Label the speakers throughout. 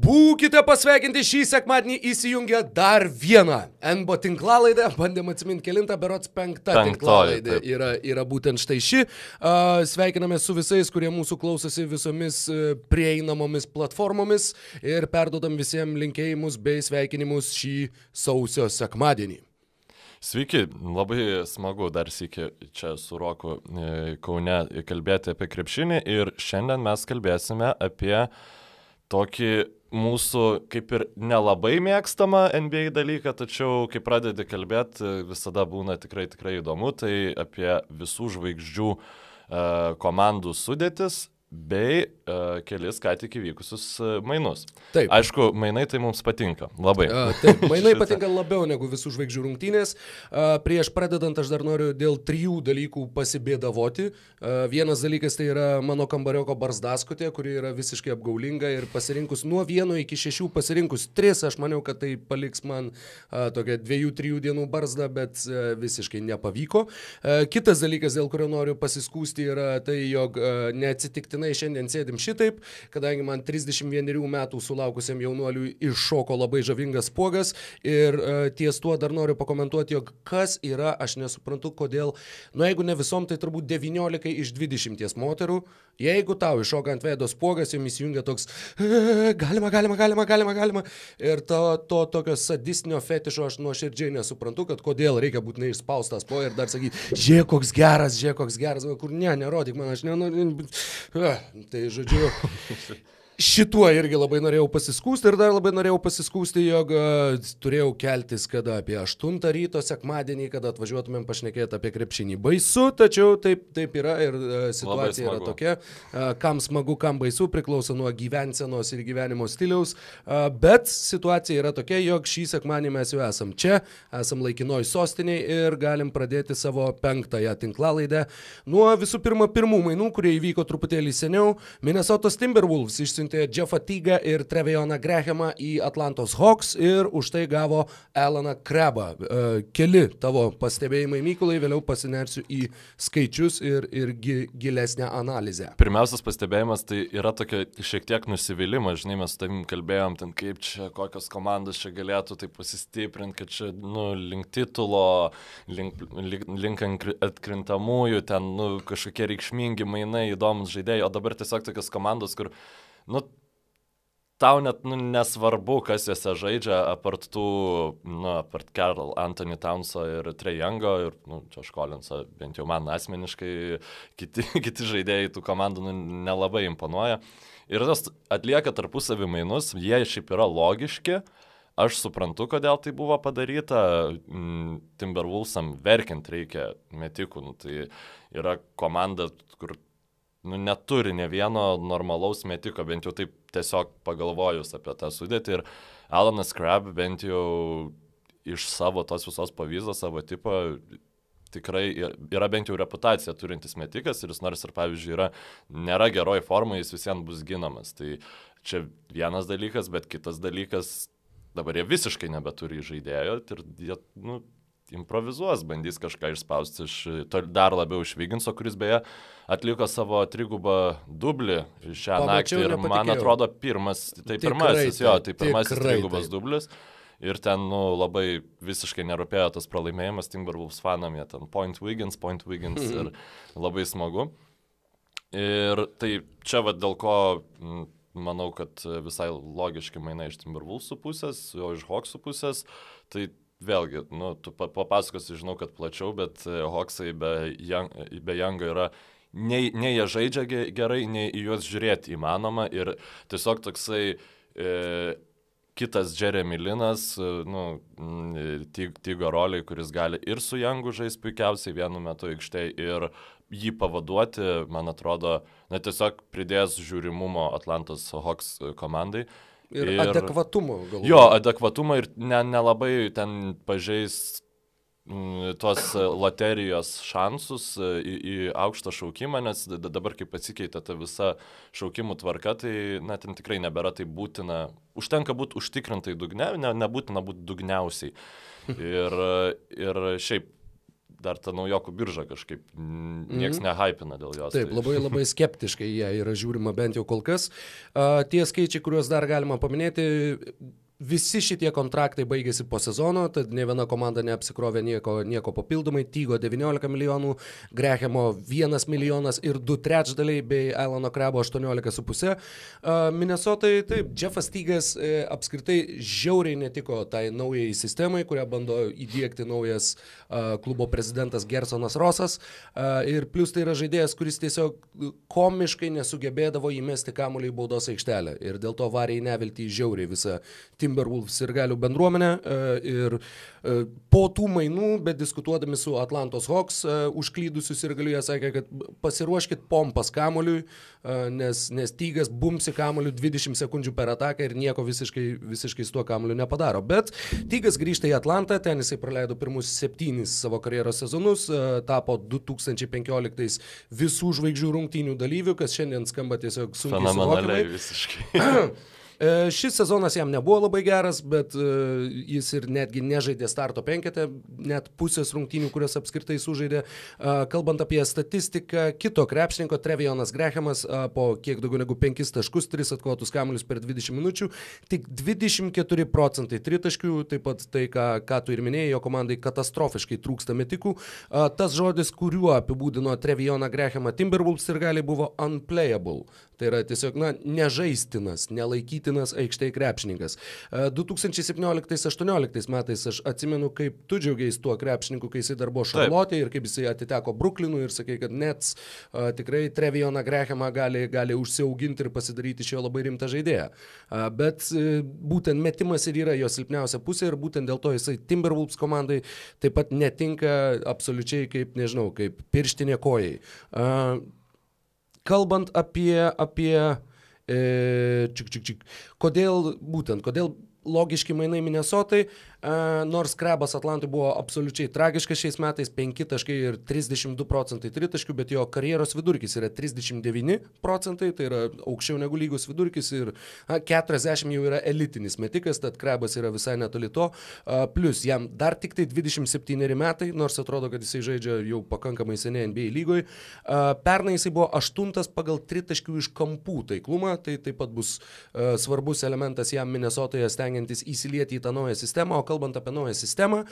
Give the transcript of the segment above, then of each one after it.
Speaker 1: Būkite pasveikinti šį sekmadienį įsijungę dar vieną NBO tinklalaidę. Bandėm atsiminti kilintą, berots penktą
Speaker 2: taip.
Speaker 1: yra, yra būtent štai ši. Sveikiname su visais, kurie mūsų klausosi visomis uh, prieinamomis platformomis ir perdodam visiems linkėjimus bei sveikinimus šį sausio sekmadienį.
Speaker 2: Sveiki, labai smagu dar sėki čia su Roku e, Kaune kalbėti apie krepšinį ir šiandien mes kalbėsime apie tokį mūsų kaip ir nelabai mėgstamą NBA dalyką, tačiau kai pradedi kalbėti, visada būna tikrai tikrai įdomu, tai apie visų žvaigždžių e, komandų sudėtis bei kelis ką tik įvykusius uh, mainus.
Speaker 1: Taip.
Speaker 2: Aišku, mainai tai mums patinka. Labai.
Speaker 1: A, taip, mainai patinka labiau negu visų žvaigždžių rungtynės. A, prieš pradedant aš dar noriu dėl trijų dalykų pasibėdavoti. A, vienas dalykas tai yra mano kambarioko barzdaskutė, kuri yra visiškai apgaulinga ir pasirinkus nuo vieno iki šešių pasirinkus tris, aš maniau, kad tai paliks man a, tokią dviejų, trijų dienų barzdą, bet a, visiškai nepavyko. A, kitas dalykas, dėl kurio noriu pasiskūsti, yra tai, jog a, neatsitiktinai šiandien sėdim šitaip, kadangi man 31 metų sulaukusiam jaunuoliui iššoko labai žavingas pogas ir uh, ties tuo dar noriu pakomentuoti, jog kas yra, aš nesuprantu, kodėl, nu jeigu ne visom, tai turbūt 19 iš 20 moterų, jeigu tau iššoka ant veidos pogas, jums įsijungia toks, "E, galima, galima, galima, galima, galima. Ir to, to tokio sadistinio fetišo aš nuoširdžiai nesuprantu, kad kodėl reikia būtinai išspaustas po ir dar sakyti, žiūrėk, koks geras, žiūrėk, koks geras, kur ne, nerodyk man, aš nenoriu. Tai žodžiu, 肌肉 šituo irgi labai norėjau pasiskūsti ir dar labai norėjau pasiskūsti, jog a, turėjau keltis kada apie 8 ryto sekmadienį, kada atvažiuotumėm pašnekėti apie krepšinį. Baisu, tačiau taip, taip yra ir a, situacija yra tokia. A, Kam smagu, kam baisu, priklauso nuo gyvensenos ir gyvenimo stiliaus. Bet situacija yra tokia, jog šį sekmadienį mes jau esam čia, esam laikinoj sostiniai ir galim pradėti savo penktąją tinklalaidę. Nuo visų pirma pirmų mainų, kurie įvyko truputėlį seniau, Minnesotos Timberwolves išsiuntė Jeffą Tygą ir Trevejoną Grahamą į Atlantos Hawks ir už tai gavo Alaną Krebą. E, Keli tavo pastebėjimai, Mykolai, vėliau pasinersiu į skaičius ir, ir gi, gilesnę analizę.
Speaker 2: Pirmiausias pastebėjimas tai yra tokia šiek tiek nusivylimas, žinai, mes su tavim kalbėjom, ten kaip čia, kokios komandos čia galėtų tai pasistiprinti, kad čia, nu, link titulo, link, link, link atkrintamųjų, ten, nu, kažkokie reikšmingi mainai, įdomus žaidėjai, o dabar tiesiog tokios komandos, kur, nu, tau net nu, nesvarbu, kas juose žaidžia, apart tų, nu, apart Carol, Anthony Townso ir Trejango, ir, nu, Collinsą, bent jau man asmeniškai, kiti, kiti žaidėjai tų komandų nu, nelabai imponuoja. Ir tas atlieka tarpusavį mainus, jie šiaip yra logiški. Aš suprantu, kodėl tai buvo padaryta. Mm, Timberwolvesam verkiant reikia metikų. Nu, tai yra komanda, kur nu, neturi ne vieno normalaus metiko, bent jau taip tiesiog pagalvojus apie tą sudėtį. Ir Alanas Krab bent jau iš savo tos visos pavyzdės, savo tipo, tikrai yra bent jau reputacija turintis metikas ir jis nors ir, pavyzdžiui, yra, nėra geroj formai, jis visiems bus ginamas. Tai čia vienas dalykas, bet kitas dalykas, dabar jie visiškai nebeturi žaidėjo ir jie, nu, improvizuos, bandys kažką išspausti iš, dar labiau iš Viginso, kuris beje atliko savo trigubą dublį šią
Speaker 1: Pamačiau,
Speaker 2: naktį ir man
Speaker 1: nepatikėjau.
Speaker 2: atrodo pirmas, tai
Speaker 1: Tikrai
Speaker 2: pirmasis, jo, tai pirmasis
Speaker 1: tikrai
Speaker 2: trigubas
Speaker 1: taip.
Speaker 2: dublis. Ir ten, nu, labai visiškai nerūpėjo tas pralaimėjimas Timberwolves fanam, jie ten point Wiggins, point Wiggins ir labai smagu. Ir tai čia vad dėl ko manau, kad visai logiški mainai iš Timberwolvesų pusės, o iš Hawksų pusės, tai vėlgi, nu, tu pa- papasakosi, žinau, kad plačiau, bet e, Hawksai be, Young, be Youngo yra nei, nei jie žaidžia ge- gerai, nei į juos žiūrėti įmanoma ir tiesiog toksai e, kitas Jeremy Linas, e, nu, Tig- Tigo roliai, kuris gali ir su Jangu žaisti puikiausiai vienu metu aikštėje ir jį pavaduoti, man atrodo, na tiesiog pridės žiūrimumo Atlantos Hawks komandai.
Speaker 1: Ir,
Speaker 2: Ir-
Speaker 1: ir adekvatumo galbūt.
Speaker 2: Jo, adekvatumą ir ne- nelabai ten pažeis mm, tuos e, loterijos šansus e, į, į aukštą šaukimą, nes dabar, kai pasikeitė ta visa šaukimų tvarka, tai na, ten tikrai nebėra tai būtina. Užtenka būti užtikrintai dugne, ne, nebūtina būti dugniausiai. Ir, ir šiaip dar ta naujokų birža kažkaip nieks mm. nehypina dėl jos.
Speaker 1: Taip, tai. labai labai skeptiškai jie yra žiūrima bent jau kol kas. Uh, tie skaičiai, kuriuos dar galima paminėti, Visi šitie kontraktai baigėsi po sezono, tad ne viena komanda neapsikrovė nieko, nieko papildomai. Tygo 19 milijonų, Grehemo 1 milijonas ir 2 trečdaliai, bei Alano Krebo 18,5. Minnesotai, taip, Jeffas Tygas e, apskritai žiauriai netiko tai naujai sistemai, kurią bando įdėkti naujas klubo prezidentas Gersonas Rosas. Ir plus tai yra žaidėjas, kuris tiesiog komiškai nesugebėdavo įmesti kamuolį į baudos aikštelę. Ir dėl to varė į neviltį žiauriai visą timą Timberwolves ir galių bendruomenę. E, ir e, po tų mainų, bet diskutuodami su Atlantos Hawks, e, užklydusius ir galiu jie sakė, kad pasiruoškit pompas kamoliui, nes, nes tygas bumsi kamoliu 20 sekundžių per ataką ir nieko visiškai, visiškai su tuo kamoliu nepadaro. Bet tygas grįžta į Atlantą, ten jisai praleido pirmus septynis savo karjeros sezonus, tapo 2015 visų žvaigždžių rungtynių dalyvių, kas šiandien skamba tiesiog sunkiai.
Speaker 2: Fenomenaliai visiškai.
Speaker 1: E, šis sezonas jam nebuvo labai geras, bet e, jis ir netgi nežaidė starto penketę, net pusės rungtynių, kurias apskritai sužaidė. E, kalbant apie statistiką, kito krepšininko Trevijonas Grehamas po kiek daugiau negu 5 taškus, 3 atkovotus kamuolius per 20 minučių, tik 24 procentai tritaškių, taip pat tai, ką, ką tu ir minėjai, jo komandai katastrofiškai trūksta metikų. Tas žodis, kuriuo apibūdino Trevijoną Grehamą Timberwolves ir gali buvo unplayable. Tai yra tiesiog, na, nežaistinas, nelaikytinas aikštėje krepšininkas. 2017-2018 e, metais aš atsimenu, kaip tu džiaugiais tuo krepšininku, kai jisai dar buvo Šarlotė ir kaip jisai atiteko Bruklinui ir sakai, kad Nets uh, tikrai Trevijoną Grehamą gali, gali užsiauginti ir pasidaryti iš jo labai rimtą žaidėją. Uh, bet uh, būtent metimas ir yra jo silpniausia pusė ir būtent dėl to jisai Timberwolves komandai taip pat netinka absoliučiai kaip, nežinau, kaip pirštinė kojai. Uh, kalbant apie, apie e, čik, čik, čik, kodėl būtent, kodėl logiški mainai Minnesotai, nors Krebas Atlantui buvo absoliučiai tragiškas šiais metais, 5 taškai ir 32 procentai tritaškių, bet jo karjeros vidurkis yra 39 procentai, tai yra aukščiau negu lygos vidurkis ir a, 40 jau yra elitinis metikas, tad Krebas yra visai netoli to. A, plus jam dar tik tai 27 metai, nors atrodo, kad jisai žaidžia jau pakankamai seniai NBA lygoje. Pernai jisai buvo aštuntas pagal tritaškių iš kampų taiklumą, tai taip pat bus a, svarbus elementas jam Minnesotoje stengiantis įsilieti į tą naują sistemą, o kalbant apie naują sistemą,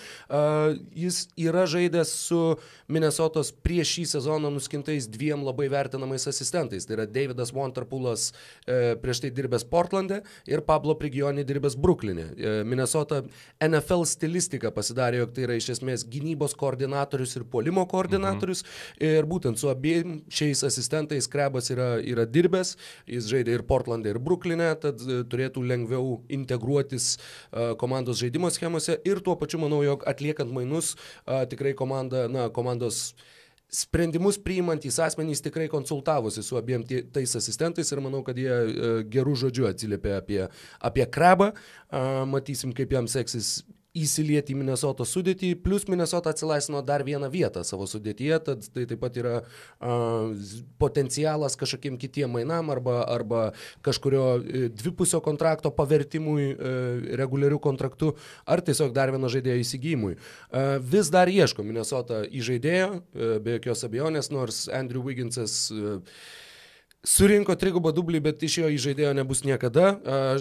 Speaker 1: jis yra žaidęs su Minnesotos prieš šį sezoną nuskintais dviem labai vertinamais asistentais. Tai yra Davidas Wanterpoolas e, prieš tai dirbęs Portlande ir Pablo Prigioni dirbęs Bruklinė. E, Minnesota NFL stilistika pasidarė, jog tai yra iš esmės gynybos koordinatorius ir polimo koordinatorius. Mhm. Ir būtent su abiem šiais asistentais Krebas yra, yra dirbęs, jis žaidė ir Portlande, ir Bruklinė, tad e, turėtų lengviau integruotis komandos žaidimo schemą schemose ir tuo pačiu manau, jog atliekant mainus a, tikrai komanda, na, komandos sprendimus priimantys asmenys tikrai konsultavosi su abiem tais asistentais ir manau, kad jie e, gerų žodžių atsiliepė apie, apie krabą. Matysim, kaip jam seksis įsilieti į Minnesoto sudėtį, plus Minnesota atsilaisvino dar vieną vietą savo sudėtyje, tad tai taip pat yra uh, potencialas kažkokiem kitiem mainam arba, arba kažkurio uh, dvipusio kontrakto pavertimui uh, reguliarių kontraktų, ar tiesiog dar vieno žaidėjo įsigijimui. Uh, vis dar ieško Minnesota įžaidėjo, uh, be jokios abejonės, nors Andrew Wigginsas uh, Surinko trigubą dublį, bet iš jo įžaidėjo nebus niekada.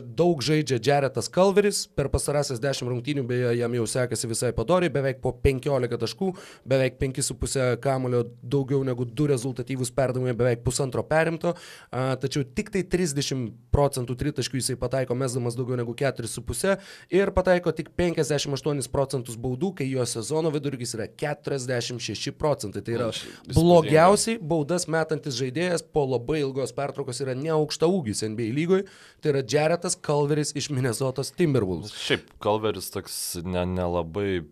Speaker 1: Daug žaidžia Jaretas Kalveris, per pastarąsias 10 rungtynių beje jam jau sekasi visai padoriai, beveik po 15 taškų, beveik 5,5 kamulio, daugiau negu 2 rezultatyvus perdavimai, beveik pusantro perimto, tačiau tik tai 30 procentų tritaškių jisai pataiko mesdamas daugiau negu 4,5 ir pataiko tik 58 procentus baudų, kai jo sezono vidurkis yra 46 procentai. Tai yra blogiausiai baudas metantis žaidėjas po labai ilgos pertraukos yra neaukšta ūgis NBA lygoje, tai yra Jaretas Kalveris iš Minnesotos Timberwolves.
Speaker 2: Šiaip Kalveris toks nelabai ne,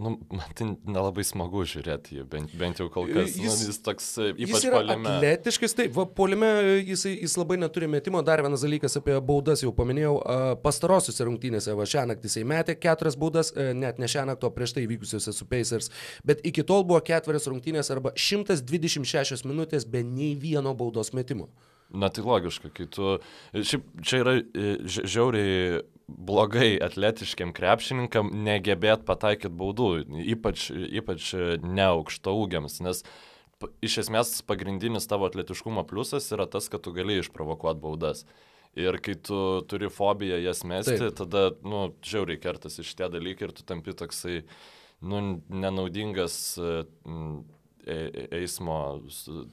Speaker 2: nu, man tai nelabai smagu žiūrėti jį, bent, bent jau kol kas. Jis, nu, jis toks e, ypač jis polime.
Speaker 1: Atletiškas, taip, va, polime jis, jis labai neturi metimo. Dar vienas dalykas apie baudas jau paminėjau. Pastarosiuose rungtynėse, va šią naktį jisai metė keturias baudas, e, net ne šią naktį, o prieš tai vykusiuose su Pacers. Bet iki tol buvo ketverias rungtynės arba 126 minutės be nei vieno baudos metimo.
Speaker 2: Na tai logiška, kai tu... Šiaip čia yra e, žiauriai blogai atletiškiam krepšininkam negebėt pataikyti baudų, ypač, ypač neaukšto ūgiams, nes iš esmės pagrindinis tavo atletiškumo pliusas yra tas, kad tu gali išprovokuoti baudas. Ir kai tu turi fobiją jas mesti, Taip. tada, nu, žiauriai kertas iš tie dalykai ir tu tampi toksai, nu, nenaudingas E, e, eismo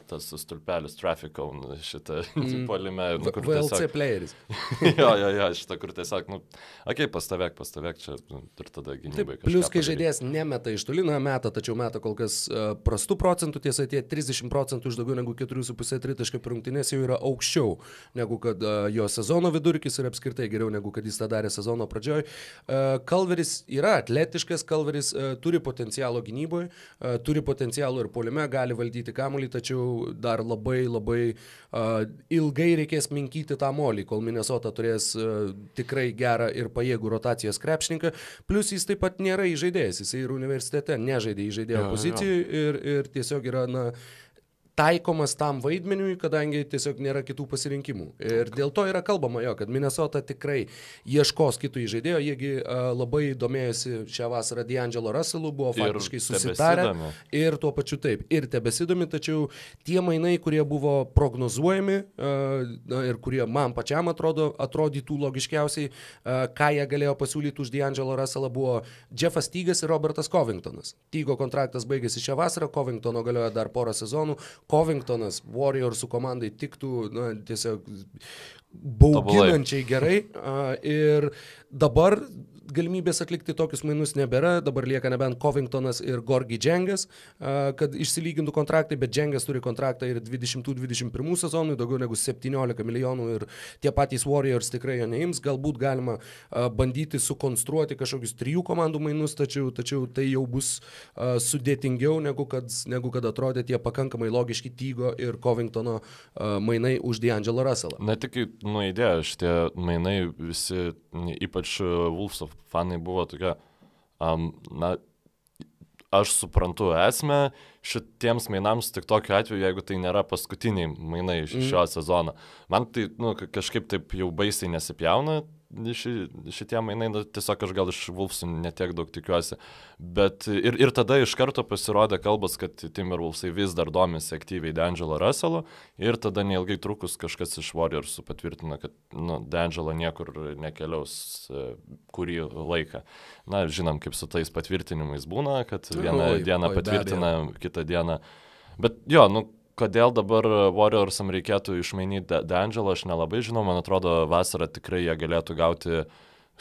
Speaker 2: tas stulpelis, traffic cone, šitą mm. polime.
Speaker 1: Nu, VLC tiesiog, playeris.
Speaker 2: jo, jo, jo, šitą, kur tiesiog, nu, okei, okay, pastovėk, pastovėk čia nu, ir tada gynybai.
Speaker 1: Plius, kai žaidėjas nemeta iš toli, na, meta, tačiau meta kol kas uh, prastų procentų, tiesa, tie 30 procentų iš daugiau negu 4,5 tritaškio per rungtynės jau yra aukščiau negu kad uh, jo sezono vidurkis ir apskritai geriau negu kad jis tą darė sezono pradžioj. Uh, Kalveris yra atletiškas, Kalveris uh, turi potencialo gynyboje, uh, turi potencialo ir polime gali valdyti kamuolį, tačiau dar labai labai uh, ilgai reikės minkyti tą molį, kol Minnesota turės uh, tikrai gerą ir pajėgų rotacijos krepšininką. Plus jis taip pat nėra įžaidėjas, jis ir universitete nežaidė įžaidėjo pozicijų ir, ir tiesiog yra, na, taikomas tam vaidmeniui, kadangi tiesiog nėra kitų pasirinkimų. Ir dėl to yra kalbama jo, kad Minnesota tikrai ieškos kitų įžaidėjų, jiegi uh, labai domėjosi šią vasarą D'Angelo Russellu, buvo faktiškai susitarę ir tuo pačiu taip, ir tebesidomi, tačiau tie mainai, kurie buvo prognozuojami uh, ir kurie man pačiam atrodo, atrodytų logiškiausiai, uh, ką jie galėjo pasiūlyti už D'Angelo Russellą, buvo Jeffas Tygas ir Robertas Covingtonas. Tygo kontraktas baigėsi šią vasarą, Covingtono galioja dar porą sezonų, Covingtonas Warriorsų komandai tiktų na, tiesiog bauginančiai gerai. Ir dabar galimybės atlikti tokius mainus nebėra, dabar lieka nebent Covingtonas ir Gorgi Džengas, kad išsilygintų kontraktai, bet Džengas turi kontraktą ir 2021 sezonui, daugiau negu 17 milijonų ir tie patys Warriors tikrai jo neims, galbūt galima bandyti sukonstruoti kažkokius trijų komandų mainus, tačiau, tačiau tai jau bus sudėtingiau negu kad, negu kad atrodė tie pakankamai logiški Tygo ir Covingtono mainai už D'Angelo Russellą.
Speaker 2: Na tik nuėdėjo šitie mainai visi, ypač Wolves of fanai buvo tokia, um, na, aš suprantu esmę šitiems mainams tik tokiu atveju, jeigu tai nėra paskutiniai mainai iš mm. šio sezono. Man tai nu, kažkaip taip jau baisiai nesipjauna ši, šitie mainai, nu, tiesiog aš gal iš Wolfsų netiek daug tikiuosi. Bet ir, ir tada iš karto pasirodė kalbas, kad Timberwolfsai vis dar domisi aktyviai D'Angelo Russello ir tada neilgai trukus kažkas iš Warriorsų patvirtino, kad nu, D'Angelo niekur nekeliaus e, kurį laiką. Na, žinom, kaip su tais patvirtinimais būna, kad vieną oi, dieną oi, patvirtina, kitą dieną. Bet jo, nu, kodėl dabar Warriorsam reikėtų išmainyti D'Angelo, aš nelabai žinau, man atrodo, vasarą tikrai jie galėtų gauti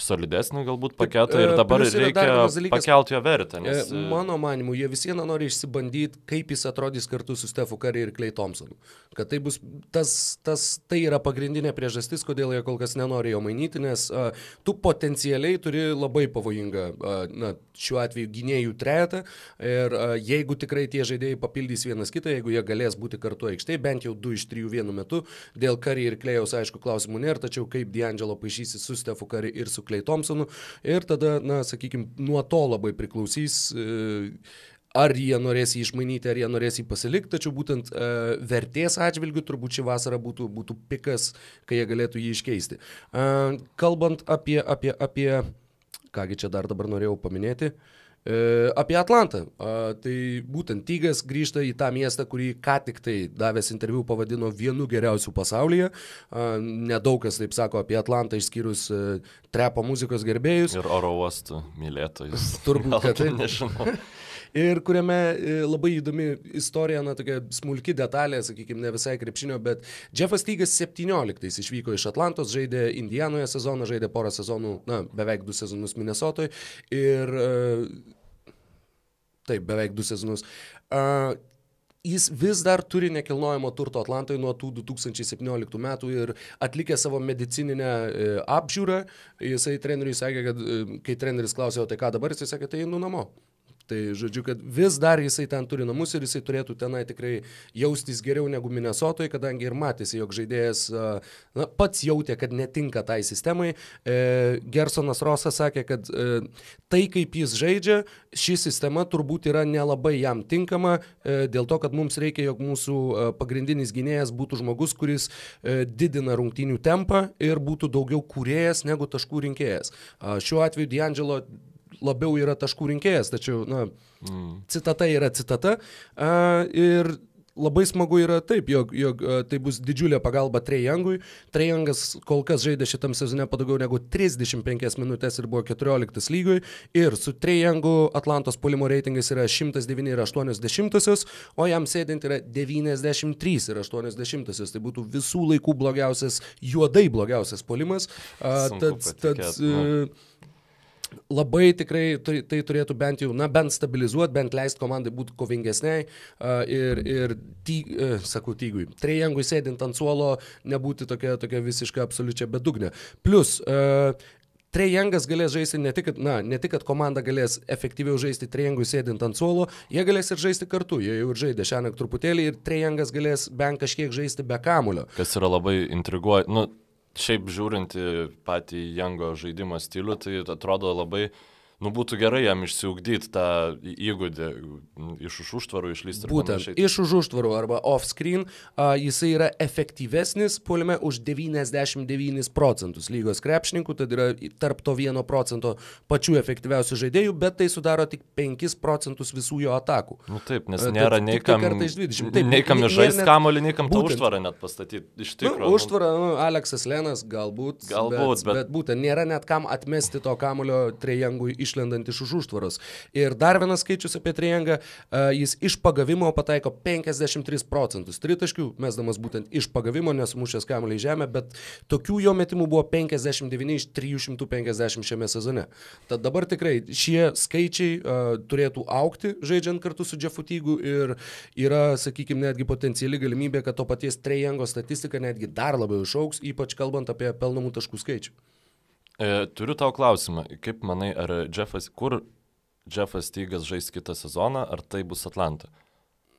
Speaker 2: solidesnį galbūt paketą ir e, dabar reikia pakelti jo vertę. Nes...
Speaker 1: E, mano manimu, jie vis viena nori išsibandyti, kaip jis atrodys kartu su Stefu Kari ir Klei Thompsonu. Kad tai bus, tas, tas, tai yra pagrindinė priežastis, kodėl jie kol kas nenori jo mainyti, nes uh, tu potencialiai turi labai pavojingą, uh, na, šiuo atveju gynėjų trejetą ir uh, jeigu tikrai tie žaidėjai papildys vienas kitą, jeigu jie galės būti kartu aikštėje, bent jau du iš trijų vienu metu, dėl Kari ir Klėjaus, aišku, klausimų nėra, tačiau kaip D'Angelo paaišysi su Stefu Kari ir su Klei Thompsonu. Ir tada, na, sakykime, nuo to labai priklausys e, ar jie norės jį išmainyti, ar jie norės jį pasilikti, tačiau būtent e, vertės atžvilgių turbūt šį vasarą būtų, būtų pikas, kai jie galėtų jį iškeisti. E, kalbant apie, apie, apie, kągi čia dar dabar norėjau paminėti, e, apie Atlantą. Tai būtent Tygas grįžta į tą miestą, kurį ką tik tai davęs interviu pavadino vienu geriausiu pasaulyje. Nedaug kas taip sako apie Atlantą išskyrus e, trepo muzikos gerbėjus.
Speaker 2: Ir oro uostų mylėtojus.
Speaker 1: Turbūt, kad tai nežinau ir kuriame e, labai įdomi istorija, na tokia smulki detalė, sakykime, ne visai krepšinio, bet Jeffas Tygas 17 išvyko iš Atlantos, žaidė Indijanoje sezoną, žaidė porą sezonų, na beveik du sezonus Minnesotoje ir e, taip, beveik du sezonus. Uh, jis vis dar turi nekilnojamo turto Atlantoje nuo tų 2017 metų ir atlikė savo medicininę e, apžiūrą, jisai treneriui sakė, kad e, kai treneris klausė, o tai ką dabar, jisai sakė, tai einu namo Tai žodžiu, kad vis dar jisai ten turi namus ir jisai turėtų tenai tikrai jaustis geriau negu Minnesotoje, kadangi ir matėsi, jog žaidėjas na, pats jautė, kad netinka tai sistemai. E, Gersonas Rosas sakė, kad e, tai, kaip jis žaidžia, ši sistema turbūt yra nelabai jam tinkama, e, dėl to, kad mums reikia, jog mūsų e, pagrindinis gynėjas būtų žmogus, kuris e, didina rungtynių tempą ir būtų daugiau kūrėjas negu taškų rinkėjas. Šiuo atveju D'Angelo labiau yra taškų rinkėjas, tačiau, na, mm. citata yra citata. Uh, ir labai smagu yra taip, jog, jog tai bus didžiulė pagalba Trejangui. Trejangas kol kas žaidė šitam sezone padaugiau negu 35 minutės ir buvo 14 lygoj. Ir su Trejangu Atlantos polimo reitingas yra 109,8, o jam sėdint yra 93,8. Tai būtų visų laikų blogiausias, juodai blogiausias polimas. Uh, tad, tad, uh, labai tikrai tai, tai turėtų bent jau, na, bent stabilizuoti, bent leisti komandai būti kovingesniai uh, ir, ir ty, uh, sakau, tygui, trejangui sėdint ant suolo, nebūti tokia, tokia visiškai absoliučia bedugnė. Plus, uh, Trejangas galės žaisti ne tik, na, ne tik, kad komanda galės efektyviau žaisti trejangui sėdint ant suolo, jie galės ir žaisti kartu, jie jau ir žaidė šiandien truputėlį ir trejangas galės bent kažkiek žaisti be kamulio.
Speaker 2: Kas yra labai intriguoja, nu, šiaip žiūrint į patį Jango žaidimo stilių, tai atrodo labai nu, būtų gerai jam išsiugdyti tą įgūdį iš už užtvarų išlysti.
Speaker 1: Būtent iš už užtvarų arba off-screen uh, jisai yra efektyvesnis puolime už 99 procentus lygos krepšininkų, tad yra tarp to 1 procento pačių efektyviausių žaidėjų, bet tai sudaro tik 5 procentus visų jo atakų.
Speaker 2: Nu, taip, nes nėra nei kam, taip, nei kam žaisti kamolį, nei kam tą užtvarą net pastatyti. Iš tikrųjų.
Speaker 1: Nu, užtvarą, nu, Aleksas Lenas galbūt. Galbūt, bet, bet... bet būtent nėra net kam atmesti to kamolio trejangui išlendant iš už užtvaros. Ir dar vienas skaičius apie Triangą, jis iš pagavimo pataiko 53 procentus tritaškių, mesdamas būtent iš pagavimo, nesumušęs kamuolį į žemę, bet tokių jo metimų buvo 59 iš 350 šiame sezone. Tad dabar tikrai šie skaičiai uh, turėtų aukti žaidžiant kartu su Jeffu Tygu ir yra, sakykime, netgi potenciali galimybė, kad to paties Triango statistika netgi dar labiau išauks, ypač kalbant apie pelnamų taškų skaičių.
Speaker 2: E, turiu tau klausimą. Kaip manai, ar Jeffas, kur Jeffas Tygas žais kitą sezoną, ar tai bus Atlanta?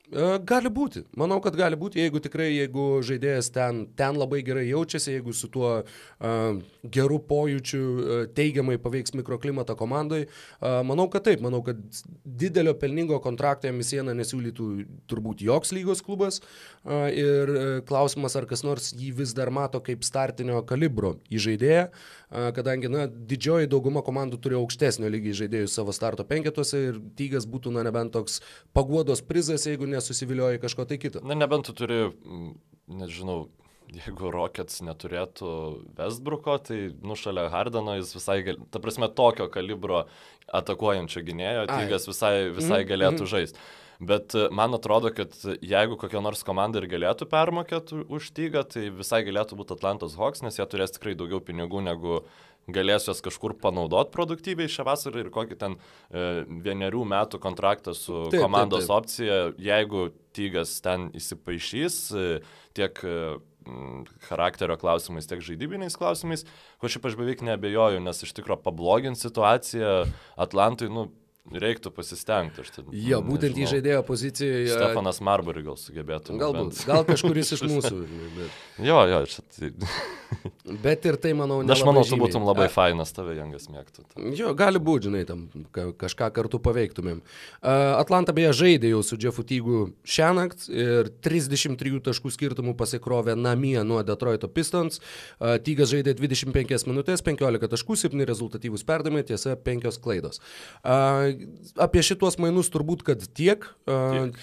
Speaker 1: E, gali būti. Manau, kad gali būti, jeigu tikrai, jeigu žaidėjas ten, ten labai gerai jaučiasi, jeigu su tuo uh, geru pojūčiu uh, teigiamai paveiks mikroklimatą komandai. Uh, manau, kad taip. Manau, kad didelio pelningo kontrakto jam į sieną nesiūlytų turbūt joks lygos klubas. Uh, ir uh, klausimas, ar kas nors jį vis dar mato kaip startinio kalibro įžaidėją. Uh, kadangi, na, didžioji dauguma komandų turi aukštesnio lygio žaidėjus savo starto penketuose ir tygas būtų, na, nebent toks paguodos prizas, jeigu ne nesusivilioji kažko tai kito.
Speaker 2: Na, nebent tu turi, nežinau, jeigu Rockets neturėtų Westbrooko, tai nušalia Hardeno jis visai, gal... ta prasme, tokio kalibro atakuojančio gynėjo, tygas visai, visai mm, galėtų mm. žaisti. Bet e, man atrodo, kad jeigu kokia nors komanda ir galėtų permokėti už tygą, tai visai galėtų būti Atlantos Hawks, nes jie turės tikrai daugiau pinigų negu galės juos kažkur panaudoti produktyviai šią vasarą ir kokį ten e, vienerių metų kontraktą su taip, komandos taip, taip. opcija, jeigu Tygas ten įsipaišys e, tiek e, charakterio klausimais, tiek žaidybiniais klausimais, ko šiaip aš beveik nebejoju, nes iš tikrųjų pablogint situaciją Atlantui, nu, Reiktų pasistengti. Ten,
Speaker 1: jo, būtent į žaidėjo pozicijoje.
Speaker 2: Stefanas Marbury gal sugebėtų.
Speaker 1: Galbūt, gal kažkuris iš mūsų. Bet...
Speaker 2: jo, jo, čia. Tai...
Speaker 1: bet ir tai, manau,
Speaker 2: ne. Aš manau, tu būtum labai A... fainas, tave Jangas mėgtų.
Speaker 1: Tam. Jo, gali būti, žinai, tam kažką kartu paveiktumėm. Atlanta beje žaidė jau su Jeffu Tygu šią naktį ir 33 taškų skirtumų pasikrovė namie nuo Detroito Pistons. Tygas žaidė 25 minutės, 15 taškų, 7 rezultatyvūs perdavimai, tiesa, 5 klaidos apie šituos mainus turbūt, kad tiek. tiek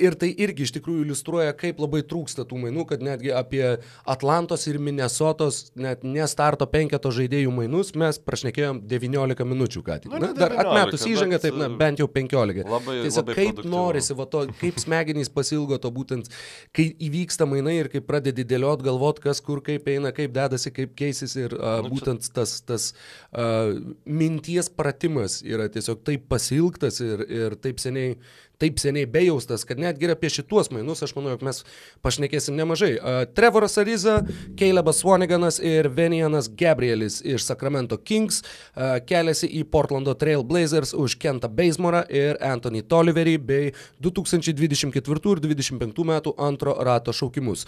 Speaker 1: ir tai irgi iš tikrųjų iliustruoja, kaip labai trūksta tų mainų, kad netgi apie Atlantos ir Minnesotos, net nestarto penketo žaidėjų mainus mes prašnekėjom 19 minučių ką tik. Nu, na, dar 19, atmetus įžangą, taip, na, bent jau 15. Labai, Tiesiog labai kaip norisi, va, to, kaip smegenys pasilgo to būtent, kai įvyksta mainai ir kai pradedi dėliot, galvot, kas kur kaip eina, kaip dedasi, kaip keisis ir uh, nu, būtent čia... tas, tas uh, minties pratimas yra tiesiog taip pasilgtas ir, ir taip seniai taip seniai bejaustas, kad netgi ir apie šituos mainus aš manau, jog mes pašnekėsim nemažai. Trevoras Ariza, Calebas Swaniganas ir Venianas Gabrielis iš Sacramento Kings keliasi į Portlando Trail Blazers už Kentą Basemorą ir Anthony Tolliverį bei 2024 ir 2025 metų antro rato šaukimus.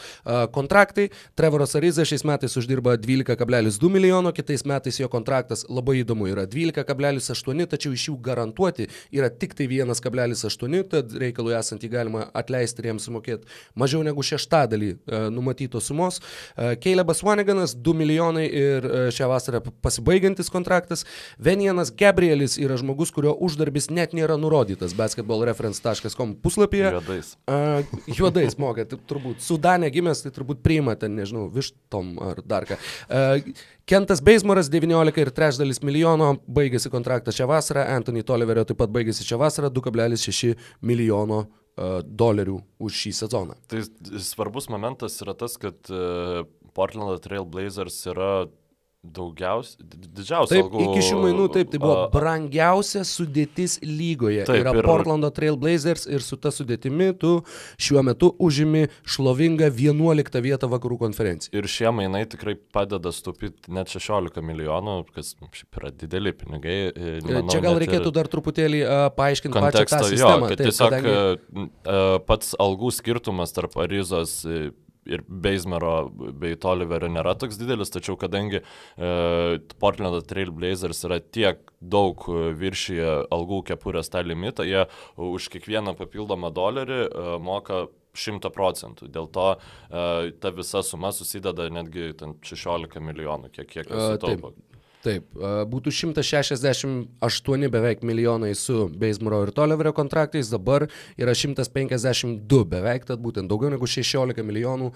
Speaker 1: Kontraktai Trevoras Ariza šiais metais uždirba 12,2 milijono, kitais metais jo kontraktas labai įdomu yra 12,8, tačiau iš jų garantuoti yra tik tai 1,8, tad reikalui esant jį galima atleisti ir jiems sumokėti mažiau negu šeštadalį e, numatytos sumos. E, Calebas Vaniganas 2 milijonai ir e, šią vasarą pasibaigiantis kontraktas. Venianas Gabrielis yra žmogus, kurio uždarbis net nėra nurodytas basketballreference.com puslapyje.
Speaker 2: Juodais.
Speaker 1: Uh, juodais moka, tai turbūt Sudane gimęs, tai turbūt priima ten, nežinau, vištom ar dar ką. Uh, Kentas Beismoras 19 ir trečdalis milijono baigėsi kontraktas šią vasarą, Anthony Toliverio taip pat baigėsi šią vasarą 2,6 milijono uh, dolerių už šį sezoną.
Speaker 2: Tai svarbus momentas yra tas, kad uh, Portland Trail Blazers yra daugiausiai, didžiausia.
Speaker 1: Taip, algų, iki šių mainų taip, tai buvo a, brangiausia sudėtis lygoje. Taip, yra ir... Portlando Trail Blazers ir su ta sudėtimi tu šiuo metu užimi šlovingą 11 vietą vakarų konferenciją.
Speaker 2: Ir šie mainai tikrai padeda stupyti net 16 milijonų, kas šiaip yra dideli pinigai.
Speaker 1: E, manau, Čia gal reikėtų dar truputėlį uh, paaiškinti kontekstą. Pačią tą sistemą.
Speaker 2: Jo, taip, tiesiog kadangi... uh, pats algų skirtumas tarp Arizos ir Beismero bei Toliverio nėra toks didelis, tačiau kadangi e, Portlando Trail Blazers yra tiek daug viršyje algų kepurės tą limitą, jie už kiekvieną papildomą dolerį e, moka 100 procentų. Dėl to e, ta visa suma susideda netgi 16 milijonų, kiek, kiek jie sutaupo.
Speaker 1: Taip, būtų 168 beveik milijonai su Beismuro ir Toleverio kontraktais, dabar yra 152 beveik, tad būtent daugiau negu 16 milijonų,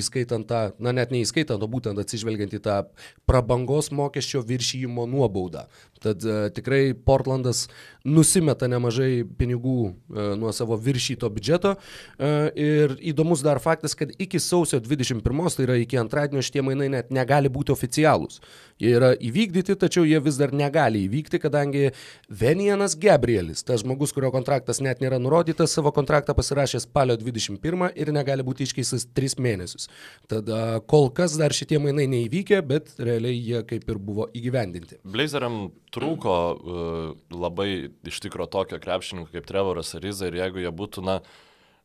Speaker 1: įskaitant tą, na net neįskaitant, o būtent atsižvelgiant į tą prabangos mokesčio viršyjimo nuobaudą. Tad uh, tikrai Portlandas nusimeta nemažai pinigų uh, nuo savo viršyto biudžeto. Uh, ir įdomus dar faktas, kad iki sausio 21, tai yra iki antradienio, šitie mainai net negali būti oficialūs. Jie yra įvykdyti, tačiau jie vis dar negali įvykti, kadangi Venianas Gabrielis, tas žmogus, kurio kontraktas net nėra nurodytas, savo kontraktą pasirašė spalio 21 ir negali būti iškeistas 3 mėnesius. Tad uh, kol kas dar šitie mainai neįvykė, bet realiai jie kaip ir buvo įgyvendinti.
Speaker 2: Blazeriam trūko uh, labai iš tikro tokio krepšininko kaip Trevoras Ariza ir jeigu jie būtų, na,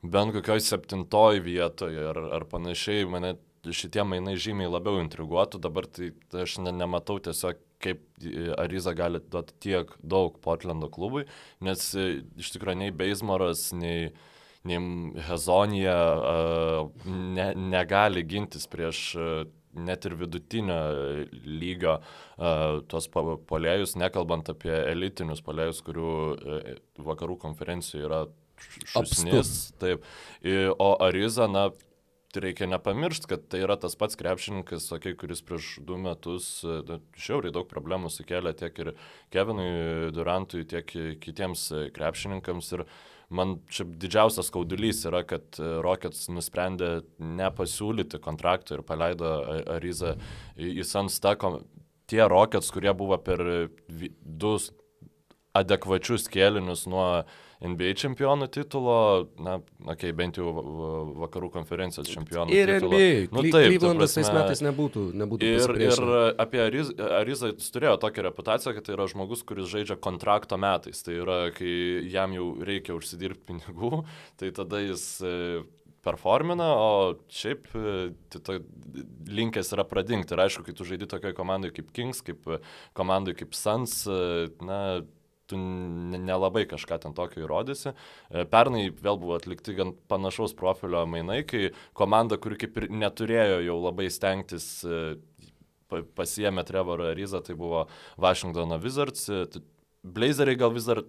Speaker 2: bent kokioj septintoj vietoje ar, ar panašiai, mane šitie mainai žymiai labiau intriguotų, dabar tai, tai aš ne, nematau tiesiog kaip Ariza gali duoti tiek daug Portlando klubui, nes e, iš tikrųjų nei Beismoras, nei, nei Hezonija ne, negali gintis prieš net ir vidutinio lygio uh, tuos polėjus, nekalbant apie elitinius polėjus, kurių uh, vakarų konferencijoje yra šusnis. Taip. O Ariza, na, reikia nepamiršti, kad tai yra tas pats krepšininkas, okay, kuris prieš du metus šiauriai daug problemų sukėlė tiek ir Kevinui Durantui, tiek kitiems krepšininkams. Ir man čia didžiausias skaudulys yra, kad Rockets nusprendė nepasiūlyti kontrakto ir paleido Arizą į Sunstaką. Tie Rockets, kurie buvo per du adekvačius kėlinius nuo uh, NBA čempionų titulo, na, okei, okay, bent jau vakarų konferencijos čempionų
Speaker 1: ir
Speaker 2: titulo.
Speaker 1: Ir NBA, nu, taip, Clevelandas tais metais nebūtų. nebūtų
Speaker 2: ir, ir apie Arizą jis turėjo tokią reputaciją, kad tai yra žmogus, kuris žaidžia kontrakto metais. Tai yra, kai jam jau reikia užsidirbti pinigų, tai tada jis e, performina, o šiaip e, tai linkęs yra pradingti. Ir aišku, kai tu žaidži tokioje komandoje kaip Kings, kaip komandoje kaip Suns, e, na, tu nelabai kažką ten tokio įrodysi. E, pernai vėl buvo atlikti gan panašaus profilio mainai, kai komanda, kuri kaip ir neturėjo jau labai stengtis e, pasiemė Trevorą Ryzą, tai buvo Washingtono Wizards. E, Blazeriai gal vis dar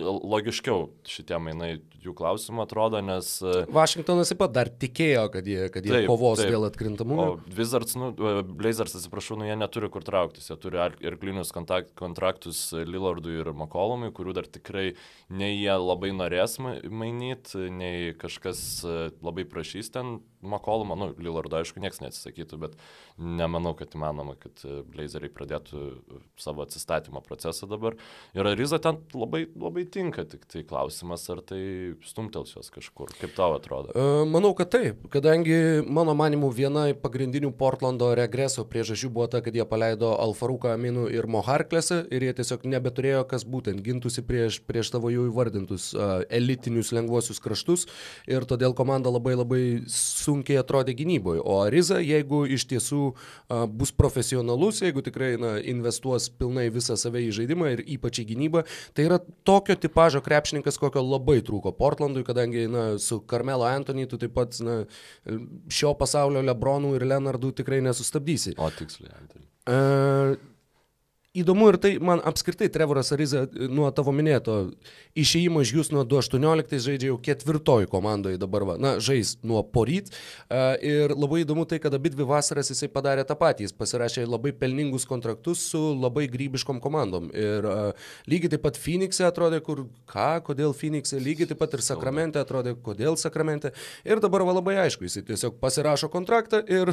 Speaker 2: logiškiau šitie mainai jų klausimų atrodo, nes...
Speaker 1: Vašingtonas taip pat dar tikėjo, kad jie, kad jie taip, kovos taip. dėl atkrintamumo.
Speaker 2: O Wizards, nu, Blazers, atsiprašau, nu, jie neturi kur trauktis, jie turi ir klinius kontraktus Lillardui ir McCollumui, kurių dar tikrai nei jie labai norės mainyti, nei kažkas labai prašys ten Makolumo, nu, Lillardo aišku, niekas neatsisakytų, bet nemanau, kad įmanoma, kad e, Blazeriai pradėtų savo atsistatymo procesą dabar. Ir Ariza ten labai, labai tinka, tik tai klausimas, ar tai stumtels jos kažkur. Kaip tau atrodo?
Speaker 1: Manau, kad taip, kadangi mano manimu viena pagrindinių Portlando regreso priežasčių buvo ta, kad jie paleido Alfaruką Aminų ir Moharklėse ir jie tiesiog nebeturėjo, kas būtent gintųsi prieš, prieš tavo jau įvardintus elitinius lengvuosius kraštus ir todėl komanda labai labai sunkiai atrodė gynyboje. O Ariza, jeigu iš tiesų uh, bus profesionalus, jeigu tikrai na, investuos pilnai visą save į žaidimą ir ypač į gynybą, tai yra tokio tipožo krepšininkas, kokio labai trūko Portlandui, kadangi na, su Carmelo Antony tu taip pat na, šio pasaulio Lebronų ir Leonardų tikrai nesustabdysi.
Speaker 2: O tiksliai, Antony.
Speaker 1: Įdomu ir tai, man apskritai Trevoras Ariza nuo tavo minėto išėjimo iš jūs nuo 2.18 žaidžia jau ketvirtoji komandoje dabar, va, na, žais nuo poryt. Uh, ir labai įdomu tai, kad abi dvi vasaras jisai padarė tą patį. Jis pasirašė labai pelningus kontraktus su labai grybiškom komandom. Ir uh, lygiai taip pat Phoenix'e atrodė, kur ką, kodėl Phoenix'e, lygiai taip pat ir Sakramente atrodė, kodėl Sakramente. Ir dabar va labai aišku, jisai tiesiog pasirašo kontraktą ir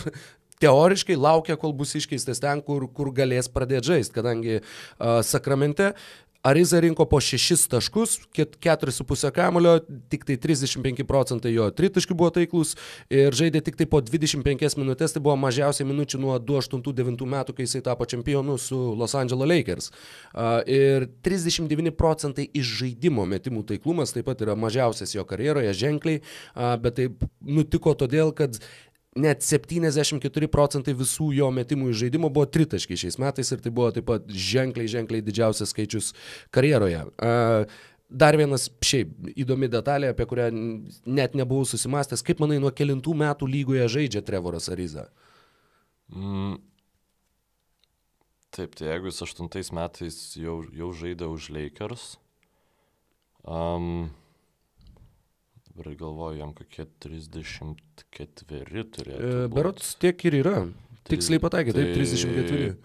Speaker 1: teoriškai laukia, kol bus iškeistas ten, kur, kur galės pradėti žaisti, kadangi uh, Sakramente Ariza rinko po 6 taškus, 4,5 kamulio, tik tai 35 procentai jo tritaškių buvo taiklus ir žaidė tik tai po 25 minutės, tai buvo mažiausiai minučių nuo 2008-2009 metų, kai jisai tapo čempionu su Los Angeles Lakers. Ir 39 procentai iš žaidimo metimų taiklumas taip pat yra mažiausias jo karjeroje ženkliai, bet tai nutiko todėl, kad net 74 procentai visų jo metimų iš žaidimo buvo tritaškiai šiais metais ir tai buvo taip pat ženkliai, ženkliai didžiausias skaičius karjeroje. Dar vienas šiaip įdomi detalė, apie kurią net nebuvau susimastęs. Kaip manai, nuo kelintų metų lygoje žaidžia Trevoras Ariza?
Speaker 2: Mm. Taip, tai jeigu jis aštuntais metais jau, jau žaidė už Lakers, um, dabar galvoju, jam kokie 34 turėjo.
Speaker 1: E, Berots tiek ir yra. Tiksliai pataikė, tai, taip, 34.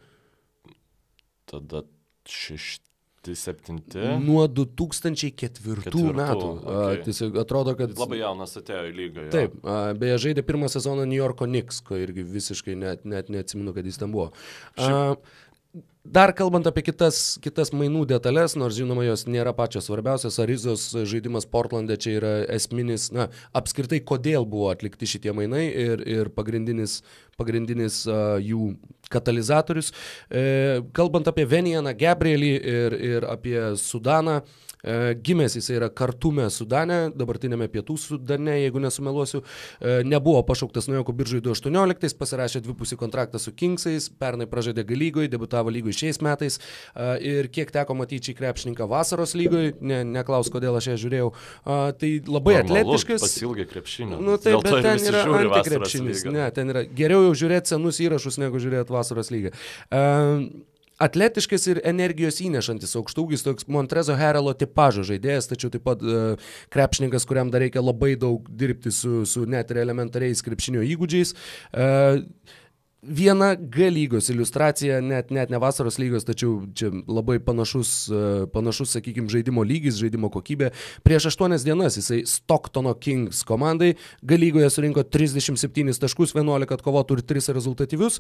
Speaker 2: Tada 6. 7.
Speaker 1: Nuo 2004 Ketvirtų, metų. Okay. Tiesiog atrodo, kad...
Speaker 2: Labai jaunas atėjo į lygą. Jo.
Speaker 1: Taip, beje, žaidė pirmą sezoną New Yorko Knicks, ko irgi visiškai net, net neatsimenu, kad jis ten buvo. Šiaip... A, Dar kalbant apie kitas, kitas mainų detalės, nors žinoma jos nėra pačios svarbiausias, Arizos žaidimas Portlande čia yra esminis, na, apskritai kodėl buvo atlikti šitie mainai ir, ir pagrindinis, pagrindinis uh, jų katalizatorius. E, kalbant apie Venianą Gabrielį ir, ir apie Sudaną, E, gimęs jis yra Kartume Sudane, dabartinėme pietų Sudane, jeigu nesumeluosiu, e, nebuvo pašauktas nuo Joko biržai 2018, pasirašė dvipusį kontraktą su Kingsais, pernai pražaidė Galygoje, debutavo lygoje šiais metais e, ir kiek teko matyti šį krepšininką vasaros lygoje, ne, neklaus, kodėl aš ją žiūrėjau, tai labai Normalu, atletiškas.
Speaker 2: Pasilgai krepšinio.
Speaker 1: Nu, tai, bet ten yra antikrepšinis, ne, ten yra geriau jau žiūrėti senus įrašus, negu žiūrėti vasaros lygą. Uh, atletiškas ir energijos įnešantis aukštūgis, toks Montrezo Herelo tipažo žaidėjas, tačiau taip pat uh, krepšininkas, kuriam dar reikia labai daug dirbti su, su net ir elementariais krepšinio įgūdžiais. Uh, viena G lygos iliustracija, net, net ne vasaros lygos, tačiau čia labai panašus, e, panašus sakykime, žaidimo lygis, žaidimo kokybė. Prieš 8 dienas jisai Stocktono Kings komandai G lygoje surinko 37 taškus, 11 atkovotų ir 3 rezultatyvius.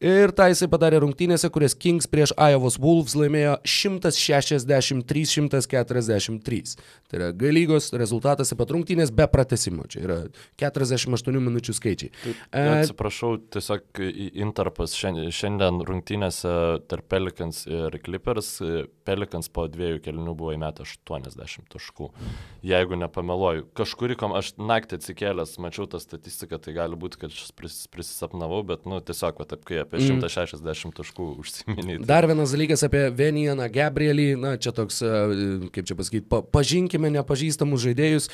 Speaker 1: Ir tą jisai padarė rungtynėse, kurias Kings prieš Iowa Wolves laimėjo 163-143. Tai yra G lygos rezultatas apie rungtynės be pratesimo. Čia yra 48 minučių skaičiai.
Speaker 2: Tai, atsiprašau, tiesiog į intarpas šiandien, rungtynėse tarp Pelikans ir Clippers. Pelikans po dviejų kelnių buvo įmetę 80 taškų. Jeigu nepameluoju, kažkurį, kom, aš naktį atsikėlęs, mačiau tą statistiką, tai gali būti, kad aš pris, prisisapnavau, bet, nu, tiesiog, va, taip, kai apie 160 mm. taškų užsiminėjai.
Speaker 1: Tai... Dar vienas dalykas apie Venijaną Gabrielį, na, čia toks, kaip čia pasakyti, pa, pažinkime nepažįstamus žaidėjus.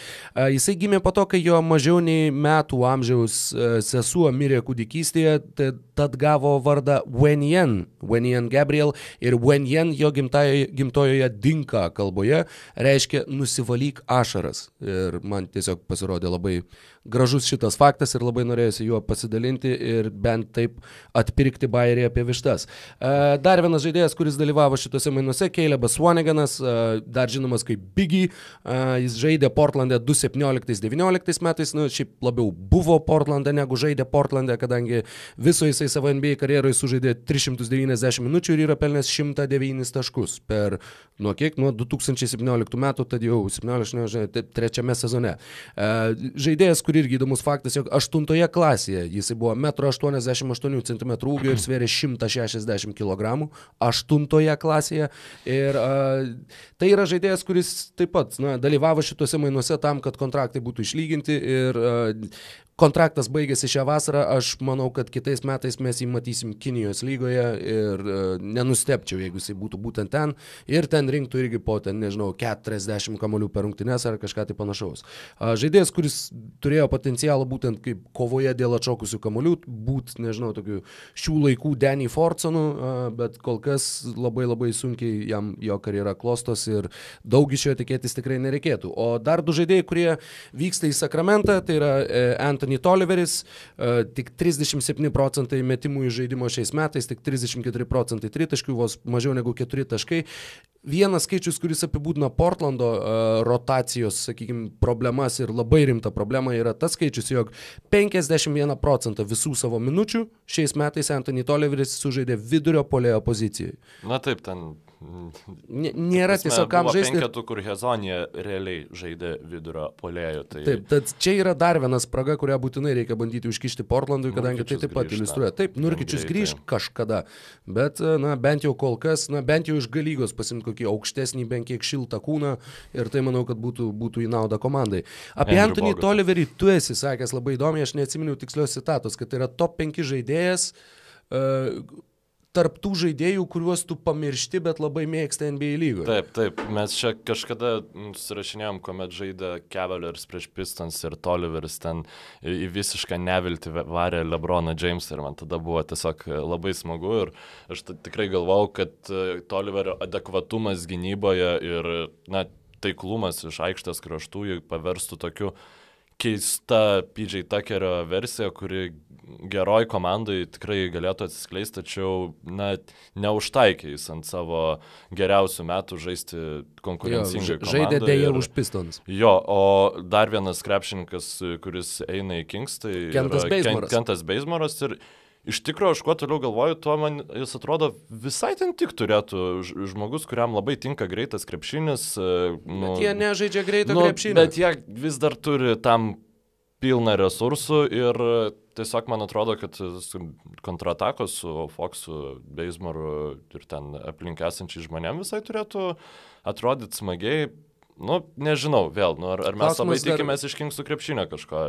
Speaker 1: Jisai gimė po to, kai jo mažiau nei metų amžiaus sesuo mirė kūdikystėje, tai tad gavo vardą Wenyan, Wenyan Gabriel ir Wenyan jo gimtojoje, gimtojoje dinka kalboje reiškia nusivalyk ašaras. Ir man tiesiog pasirodė labai, gražus šitas faktas ir labai norėjusi juo pasidalinti ir bent taip atpirkti bairį apie vištas. E, dar vienas žaidėjas, kuris dalyvavo šituose mainuose, Keilebas Swaneganas, e, dar žinomas kaip Biggie, e, jis žaidė Portlandė 2017-2019 metais, nu, šiaip labiau buvo Portlandė negu žaidė Portlandė, kadangi viso jisai savo NBA karjeroje sužaidė 390 minučių ir yra pelnęs 109 taškus per nuo kiek, nuo 2017 metų, tad jau 17, nežinau, trečiame sezone. Žaidėjas, kur irgi įdomus faktas, jog 8 klasėje jisai buvo 1,88 cm ūgio ir svėrė 160 kg, 8 klasėje. Ir uh, tai yra žaidėjas, kuris taip pat na, dalyvavo šituose mainuose tam, kad kontraktai būtų išlyginti ir uh, kontraktas baigėsi šią vasarą, aš manau, kad kitais metais mes jį matysim Kinijos lygoje ir e, nenustepčiau, jeigu jisai būtų būtent ten ir ten rinktų irgi po ten, nežinau, 40 kamolių per rungtynes ar kažką tai panašaus. Žaidėjas, kuris turėjo potencialą būtent kaip kovoje dėl atšokusių kamolių, būt, nežinau, tokių šių laikų Danny Fortsonu, bet kol kas labai labai sunkiai jam jo karjera klostos ir daug iš jo tikėtis tikrai nereikėtų. O dar du žaidėjai, kurie vyksta į Sakramentą, tai yra e, Anthony Anthony Toliveris, uh, tik 37 procentai metimų iš žaidimo šiais metais, tik 34 procentai tritaškių, vos mažiau negu 4 taškai. Vienas skaičius, kuris apibūdina Portlando uh, rotacijos, sakykime, problemas ir labai rimta problema yra tas skaičius, jog 51 procentą visų savo minučių šiais metais Anthony Toliveris sužaidė vidurio polėjo pozicijai.
Speaker 2: Na taip, ten
Speaker 1: Nėra Prasme, tiesiog kam žaisti.
Speaker 2: Penketų, kur Hezonija realiai žaidė vidurio polėjų.
Speaker 1: Tai... Taip, tad čia yra dar viena spraga, kurią būtinai reikia bandyti užkišti Portlandui, kadangi Nurkičius tai taip pat iliustruoja. Taip, Nurkičius grįž kažkada, bet, na, bent jau kol kas, na, bent jau iš galygos pasimti kokį aukštesnį, bent kiek šiltą kūną ir tai manau, kad būtų, būtų į naudą komandai. Apie Andrew Anthony. Toliverį tu esi sakęs labai įdomiai, aš neatsiminiau tikslios citatos, kad tai yra top 5 žaidėjas. Uh, tarp tų žaidėjų, kuriuos tu pamiršti, bet labai mėgsta NBA lygoje.
Speaker 2: Taip, taip, mes čia kažkada susirašinėjom, kuomet žaidė Cavaliers prieš Pistons ir Toliveris ten į visišką neviltį varė Lebroną Jamesą ir man tada buvo tiesiog labai smagu ir aš tikrai galvau, kad e, Toliverio adekvatumas gynyboje ir, na, taiklumas iš aikštės kraštų jį paverstų tokiu keista PJ Tuckerio versija, kuri geroj komandai tikrai galėtų atsiskleisti, tačiau na, neužtaikė jis ant savo geriausių metų žaisti konkurencingai.
Speaker 1: Jo, žaidė dėja už Pistons.
Speaker 2: Jo, o dar vienas krepšininkas, kuris eina į Kings, tai
Speaker 1: Kentas Beismoras.
Speaker 2: Kentas Beismoras ir iš tikrųjų, aš kuo toliau galvoju, tuo man jis atrodo visai ten tik turėtų žmogus, kuriam labai tinka greitas krepšinis.
Speaker 1: E, nu, bet jie nežaidžia greito nu, krepšinio.
Speaker 2: Bet jie vis dar turi tam pilną resursų ir tiesiog man atrodo, kad kontratakos su Foxu, Beismaru ir ten aplink esančiai žmonėm visai turėtų atrodyti smagiai, Nu, nežinau, vėl, nu, ar, ar mes klausimas labai tikimės dar... iš Kingsų krepšinio kažko.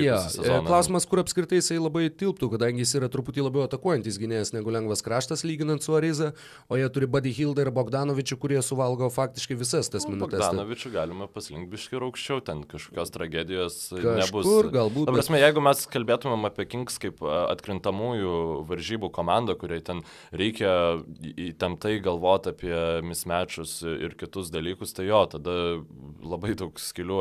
Speaker 1: Ja, e, klausimas, kur apskritai jisai labai tilptų, kadangi jis yra truputį labiau atakuojantis gynėjas negu lengvas kraštas, lyginant su Ariza, o jie turi Buddy Hildą ir Bogdanovičių, kurie suvalgo faktiškai visas tas nu, minutės.
Speaker 2: Bogdanovičių galima paslinkti biški aukščiau, ten kažkokios tragedijos
Speaker 1: Kažkur,
Speaker 2: nebus.
Speaker 1: Galbūt.
Speaker 2: Ta prasme, jeigu mes kalbėtumėm apie Kings kaip atkrintamųjų varžybų komandą, kuriai ten reikia įtemptai galvoti apie mismečius ir kitus dalykus, tai jo, tada labai daug skilių,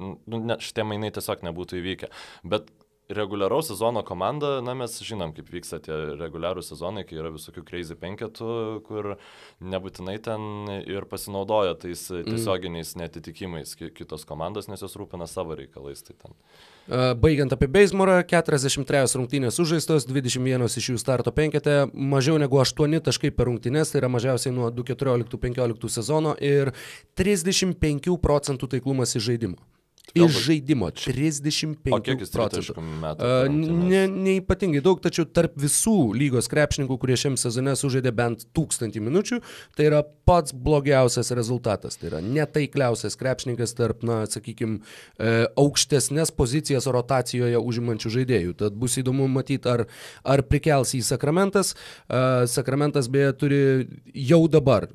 Speaker 2: nu, ne, šitie mainai tiesiog nebūtų įvykę. Bet reguliaraus sezono komanda, na mes žinom, kaip vyksta tie reguliarūs sezonai, kai yra visokių crazy penketų, kur nebūtinai ten ir pasinaudoja tais mm. tiesioginiais netitikimais kitos komandos, nes jos rūpina savo reikalais. Tai ten.
Speaker 1: Baigiant apie Beismorą, 43 rungtynės sužaistos, 21 iš jų starto penkete, mažiau negu 8 taškai per rungtynės, tai yra mažiausiai nuo 2014-2015 sezono ir 35 procentų taiklumas į žaidimą. Iš žaidimo 35 procentų. Uh, ne, neipatingai daug, tačiau tarp visų lygos krepšininkų, kurie šiam sezone sužaidė bent tūkstantį minučių, tai yra pats blogiausias rezultatas. Tai yra netaikliausias krepšininkas tarp, na, sakykime, aukštesnės pozicijas rotacijoje užimančių žaidėjų. Tad bus įdomu matyti, ar, ar prikels į Sakramentas. Uh, Sakramentas beje turi jau dabar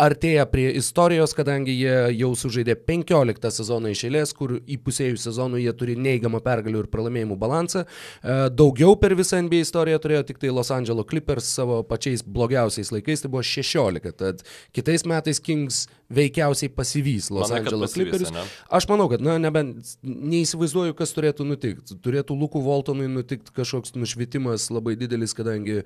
Speaker 1: artėja prie istorijos, kadangi jie jau sužaidė 15 sezoną iš eilės, kur įpusėjų sezonų jie turi neigiamą pergalių ir pralaimėjimų balansą. E, daugiau per visą NBA istoriją turėjo tik tai Los Angeles Clippers savo pačiais blogiausiais laikais, tai buvo 16. Tad kitais metais Kings veikiausiai pasivys Los
Speaker 2: Manai,
Speaker 1: Angeles Clippers.
Speaker 2: ane?
Speaker 1: Aš manau, kad, na, nebent neįsivaizduoju, kas turėtų nutikti. Turėtų Lukų Voltonui nutikti kažkoks nušvitimas labai didelis, kadangi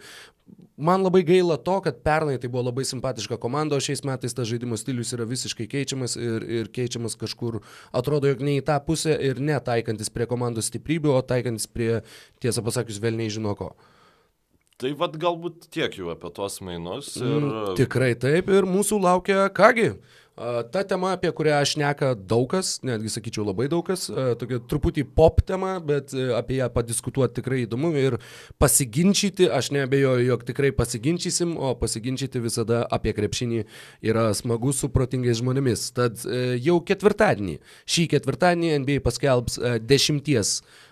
Speaker 1: man labai gaila to, kad pernai tai buvo labai simpatiška komanda, o šiais metais tas žaidimo stilius yra visiškai keičiamas ir, ir keičiamas kažkur, atrodo, jog ne į tą pusę ir netaikantis prie komandos stiprybių, o taikantis prie, tiesą pasakius, vėl nežino ko.
Speaker 2: Tai vad galbūt tiek jau apie tuos mainus. Ir...
Speaker 1: Mm, tikrai taip ir mūsų laukia kągi. Ta tema, apie kurią aš neka daug kas, netgi sakyčiau labai daug kas, tokia truputį pop tema, bet a, apie ją padiskutuoti tikrai įdomu ir pasiginčyti, aš nebejoju, jog tikrai pasiginčysim, o pasiginčyti visada apie krepšinį yra smagu su protingais žmonėmis. Tad e, jau ketvirtadienį, šį ketvirtadienį NBA paskelbs e, dešimties e,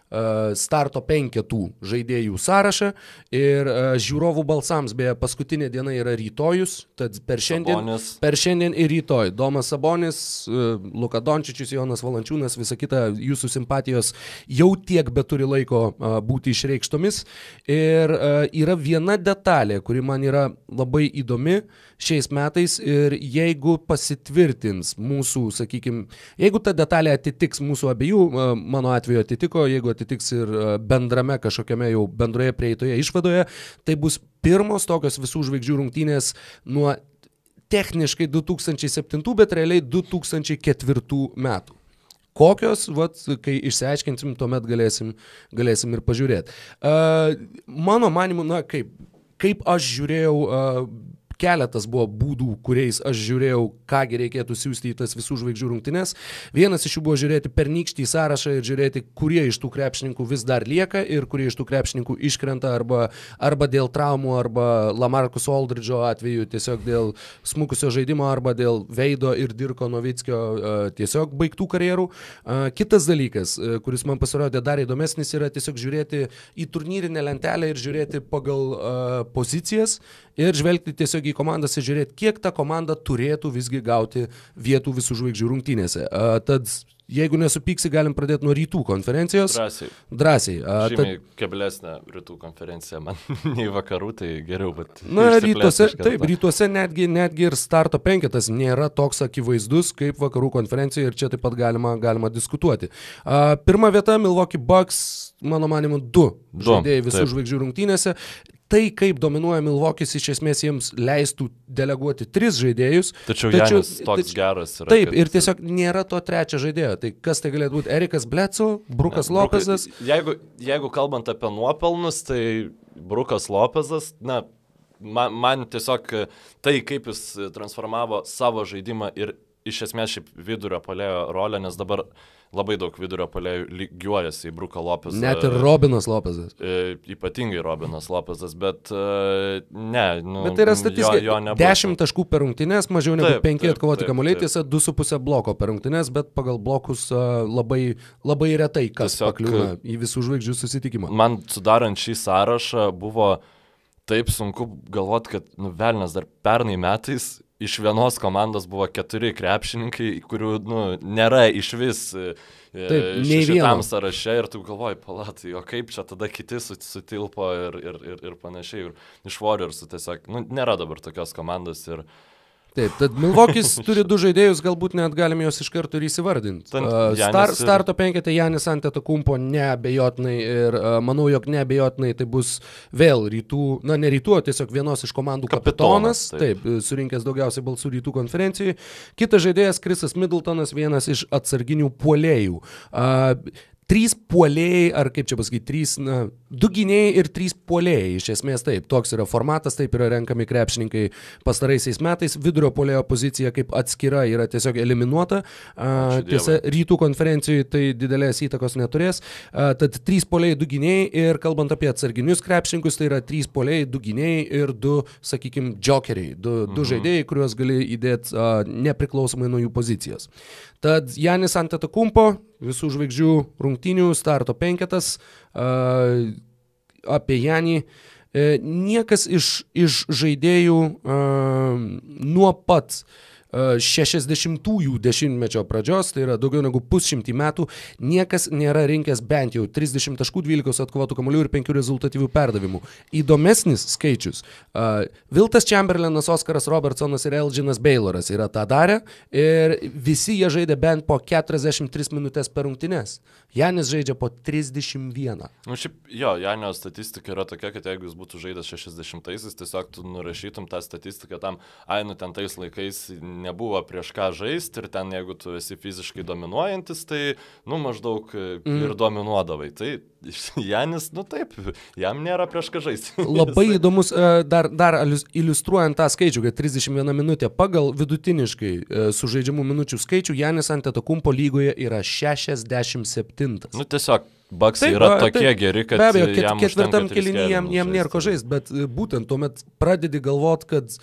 Speaker 1: starto penketų žaidėjų sąrašą ir e, žiūrovų balsams, beje, paskutinė diena yra rytojus, tad per šiandien,
Speaker 2: Sabonis.
Speaker 1: per šiandien ir rytoj Domas Sabonis, e, Luka Dončičius, Jonas Valančiūnas, visa kita jūsų simpatijos jau tiek beturi laiko e, būti išreikštomis. Ir e, yra viena detalė, kuri man yra labai įdomi šiais metais ir jeigu pasitvirtins mūsų, sakykime, jeigu ta detalė atitiks mūsų abiejų, e, mano atveju atitiko, jeigu atitiks ir e, bendrame kažkokiame jau bendroje prieitoje išvadoje, tai bus pirmos tokios visų žvaigždžių rungtynės nuo techniškai 2007, bet realiai 2004 metų. Kokios, vat, kai išsiaiškinsim, tuomet galėsim, galėsim ir pažiūrėti. Uh, mano manimu, na kaip, kaip aš žiūrėjau, uh, keletas buvo būdų, kuriais aš žiūrėjau, kągi reikėtų siūsti į tas visų žvaigždžių rungtynes. Vienas iš jų buvo žiūrėti pernykštį sąrašą ir žiūrėti, kurie iš tų krepšininkų vis dar lieka ir kurie iš tų krepšininkų iškrenta arba, arba dėl traumų, arba Lamarkus Aldridžo atveju tiesiog dėl smukusio žaidimo, arba dėl Veido ir Dirko Novickio uh, tiesiog baigtų karjerų. Uh, kitas dalykas, uh, kuris man pasirodė dar įdomesnis, yra tiesiog žiūrėti į turnyrinę lentelę ir žiūrėti pagal pozicijas ir žvelgti tiesiog į komandas ir žiūrėti, kiek ta komanda turėtų visgi gauti vietų visų žvaigždžių rungtynėse. Uh, tad jeigu nesupyksi, galim pradėti nuo rytų konferencijos.
Speaker 2: Drąsiai.
Speaker 1: Drąsiai. Tad,
Speaker 2: Žymiai keblesnė rytų konferencija man nei vakarų, tai geriau, bet...
Speaker 1: Na, rytuose, taip, rytuose netgi, netgi ir starto penketas nėra toks akivaizdus kaip vakarų konferencijoje ir čia taip pat galima, galima diskutuoti. Uh, pirma vieta Milwaukee Bucks, mano manimu, du,
Speaker 2: Du,
Speaker 1: žaidėjai visų
Speaker 2: taip.
Speaker 1: žvaigždžių rungtynėse. Tai, kaip dominuoja Milvokis, iš esmės jiems leistų deleguoti tris žaidėjus.
Speaker 2: Tačiau Janis toks
Speaker 1: tač-
Speaker 2: geras yra.
Speaker 1: Taip,
Speaker 2: kad-
Speaker 1: ir tiesiog nėra to trečio žaidėjo. Tai kas tai galėtų būti? Erikas Bleco, Brukas
Speaker 2: Ne,
Speaker 1: Lopezas.
Speaker 2: Brukai- Jeigu, jeigu kalbant apie nuopelnus, tai Brukas Lopezas, na, man, man tiesiog tai, kaip jis transformavo savo žaidimą ir iš esmės šiaip vidurio palėjo rolę, nes dabar labai daug vidurio palėjų lygiuojasi į Bruką Lopezą.
Speaker 1: Net ir Robinas Lopezas.
Speaker 2: E, ypatingai Robinas Lopezas, bet e, ne, nu,
Speaker 1: Bet tai yra
Speaker 2: jo,
Speaker 1: statistika.
Speaker 2: jo nebus.
Speaker 1: 10 taškų per rungtynės, mažiau negu
Speaker 2: Taip,
Speaker 1: 5
Speaker 2: taip,
Speaker 1: atkovoti kamuoliai, tiesa 2,5 bloko per rungtynės, bet pagal blokus a, labai, labai retai kas
Speaker 2: Tiesiog-
Speaker 1: pakliūna į visų žvaigždžių susitikimą.
Speaker 2: Man sudarant šį sąrašą buvo taip sunku galvoti, kad nu, Velnas dar pernai metais iš vienos komandos buvo keturi krepšininkai, kurių nu, nėra iš vis e,
Speaker 1: Taip, nei
Speaker 2: ši- šitam sąraše ir tu galvoji, palatai, o kaip čia tada kiti sut- sutilpo ir, ir, ir, ir panašiai. Ir iš Warriorsų tiesiog, nu, nėra dabar tokios komandos ir
Speaker 1: Taip, tad Milvokis turi du žaidėjus, galbūt net galim juos iš karto ir įsivardinti.
Speaker 2: Ten
Speaker 1: Uh, Star,
Speaker 2: ir-
Speaker 1: starto penketė Janis Anteta Kumpo neabejotinai ir uh, manau, jog neabejotinai tai bus vėl rytų, na ne rytų, o tiesiog vienos iš komandų kapitonas,
Speaker 2: Kapitonas,
Speaker 1: taip, taip surinkęs daugiausiai balsų rytų konferencijai. Kitas žaidėjas Krisas Middletonas, vienas iš atsarginių puolėjų. Uh, Trys puolėjai, ar kaip čia pasakyti, trys, na, du gynėjai ir trys puolėjai. Iš esmės taip, toks yra formatas, taip yra renkami krepšininkai pastaraisiais metais. Vidurio puolėjo pozicija kaip atskira yra tiesiog eliminuota. Tiesa, rytų konferencijoje tai didelės įtakos neturės. Tad trys puolėjai, du gynėjai ir kalbant apie atsarginius krepšininkus, tai yra trys puolėjai, du gynėjai ir du, sakykime, jokeriai. Du, mhm. du žaidėjai, kuriuos gali įdėti nepriklausomai nuo jų pozicijos. Tad Janis Antetokumpo, visų žvaigždžių rungtynių, starto penketas. Apie Janį. E, niekas iš, iš žaidėjų nuo pat 60-ųjų dešimtmečio pradžios, tai yra daugiau negu pusšimtį metų, niekas nėra rinkęs bent jau 30 taškų, 12 atkovotų kamuolių ir 5 rezultatyvių perdavimų. Įdomesnis skaičius. Viltas Chamberlainas, Oskaras Robertsonas ir Elginas Bayloras yra tą darę ir visi jie žaidė bent po 43 minutės per rungtynes. Janis žaidžia po 31.
Speaker 2: Nu, šiaip, jo, Janio statistika yra tokia, kad jeigu jis būtų žaidęs 60-aisiais, tiesiog tu nurašytum tą statistiką tam, ai, nu ten tais laikais nebuvo prieš ką žaisti ir ten jeigu tu esi fiziškai dominuojantis, tai, nu, maždaug mm. ir dominuodavai. Tai Janis, nu taip, jam nėra prieš ką žaisti.
Speaker 1: Labai įdomus, e, dar, dar iliustruojant tą skaičių, kad 31 minutė pagal vidutiniškai e, sužaidžiamų minučių skaičių Janis ant Etakumpo lygoje yra 67.
Speaker 2: Nu tiesiog Baks taip, yra tokie taip, geri, kad...
Speaker 1: Be abejo, ket, ketvirtam kelinyje jam, jam nėra ko žaisti, bet būtent tuomet pradedi galvot, kad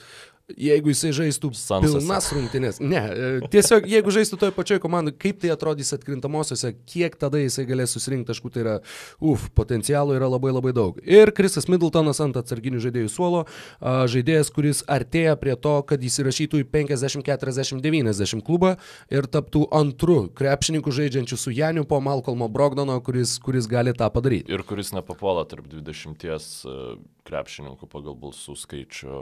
Speaker 1: jeigu jisai žaistų Sansas. pilnas rungtynės. Ne, e, tiesiog jeigu žaistų toje pačioje komandoje, kaip tai atrodys atkrintamosiose, kiek tada jisai galės susirinkti taškų, tai yra, uf, potencialo yra labai labai daug. Ir Krisas Middletonas ant atsarginių žaidėjų suolo, žaidėjas, kuris artėja prie to, kad įsirašytų į 50-40-90 klubą ir taptų antru krepšininku žaidžiančiu su Janiu po Malcolmo Brogdono, kuris, kuris gali tą padaryti.
Speaker 2: Ir kuris nepapuola tarp 20 e, krepšininkų pagal balsų skaičių.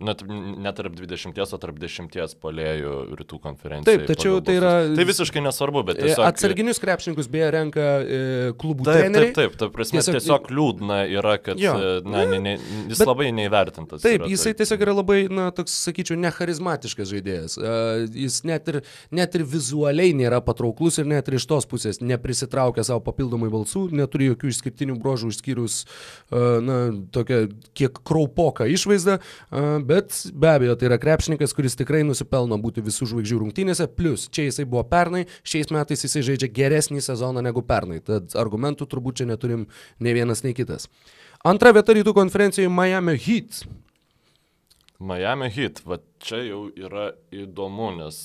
Speaker 2: Net ne tarp 20, o tarp 10 polėjų rytų konferencijai.
Speaker 1: Taip, tačiau tai yra...
Speaker 2: Tai visiškai nesvarbu, bet
Speaker 1: e,
Speaker 2: tiesiog...
Speaker 1: Atsarginius krepšininkus beje renka e, klubų
Speaker 2: taip,
Speaker 1: treneriai.
Speaker 2: Taip, taip, ta prasme, tiesiog, tiesiog liūdna yra, kad jo, e, na, ne, ne, jis bet, labai neįvertintas.
Speaker 1: Taip, yra, jisai taip. tiesiog yra labai, na, toks, sakyčiau, necharizmatiškas žaidėjas. Uh, jis net ir, net ir vizualiai nėra patrauklus ir net ir iš tos pusės neprisitraukia savo papildomai balsų, neturi jokių išskirtinių brožų išskyrus, uh, na, tokią kiek kraupoką išvaizdą, uh, bet be abejo, tai yra krepšininkas, kuris tikrai nusipelno būti visų žvaigždžių rungtynėse, plus čia jisai buvo pernai, šiais metais jisai žaidžia geresnį sezoną negu pernai, tad argumentų turbūt čia neturim ne vienas, nei kitas. Antra vieta rytų konferencijoje Miami Heat.
Speaker 2: Miami Heat, va čia jau yra įdomu, nes,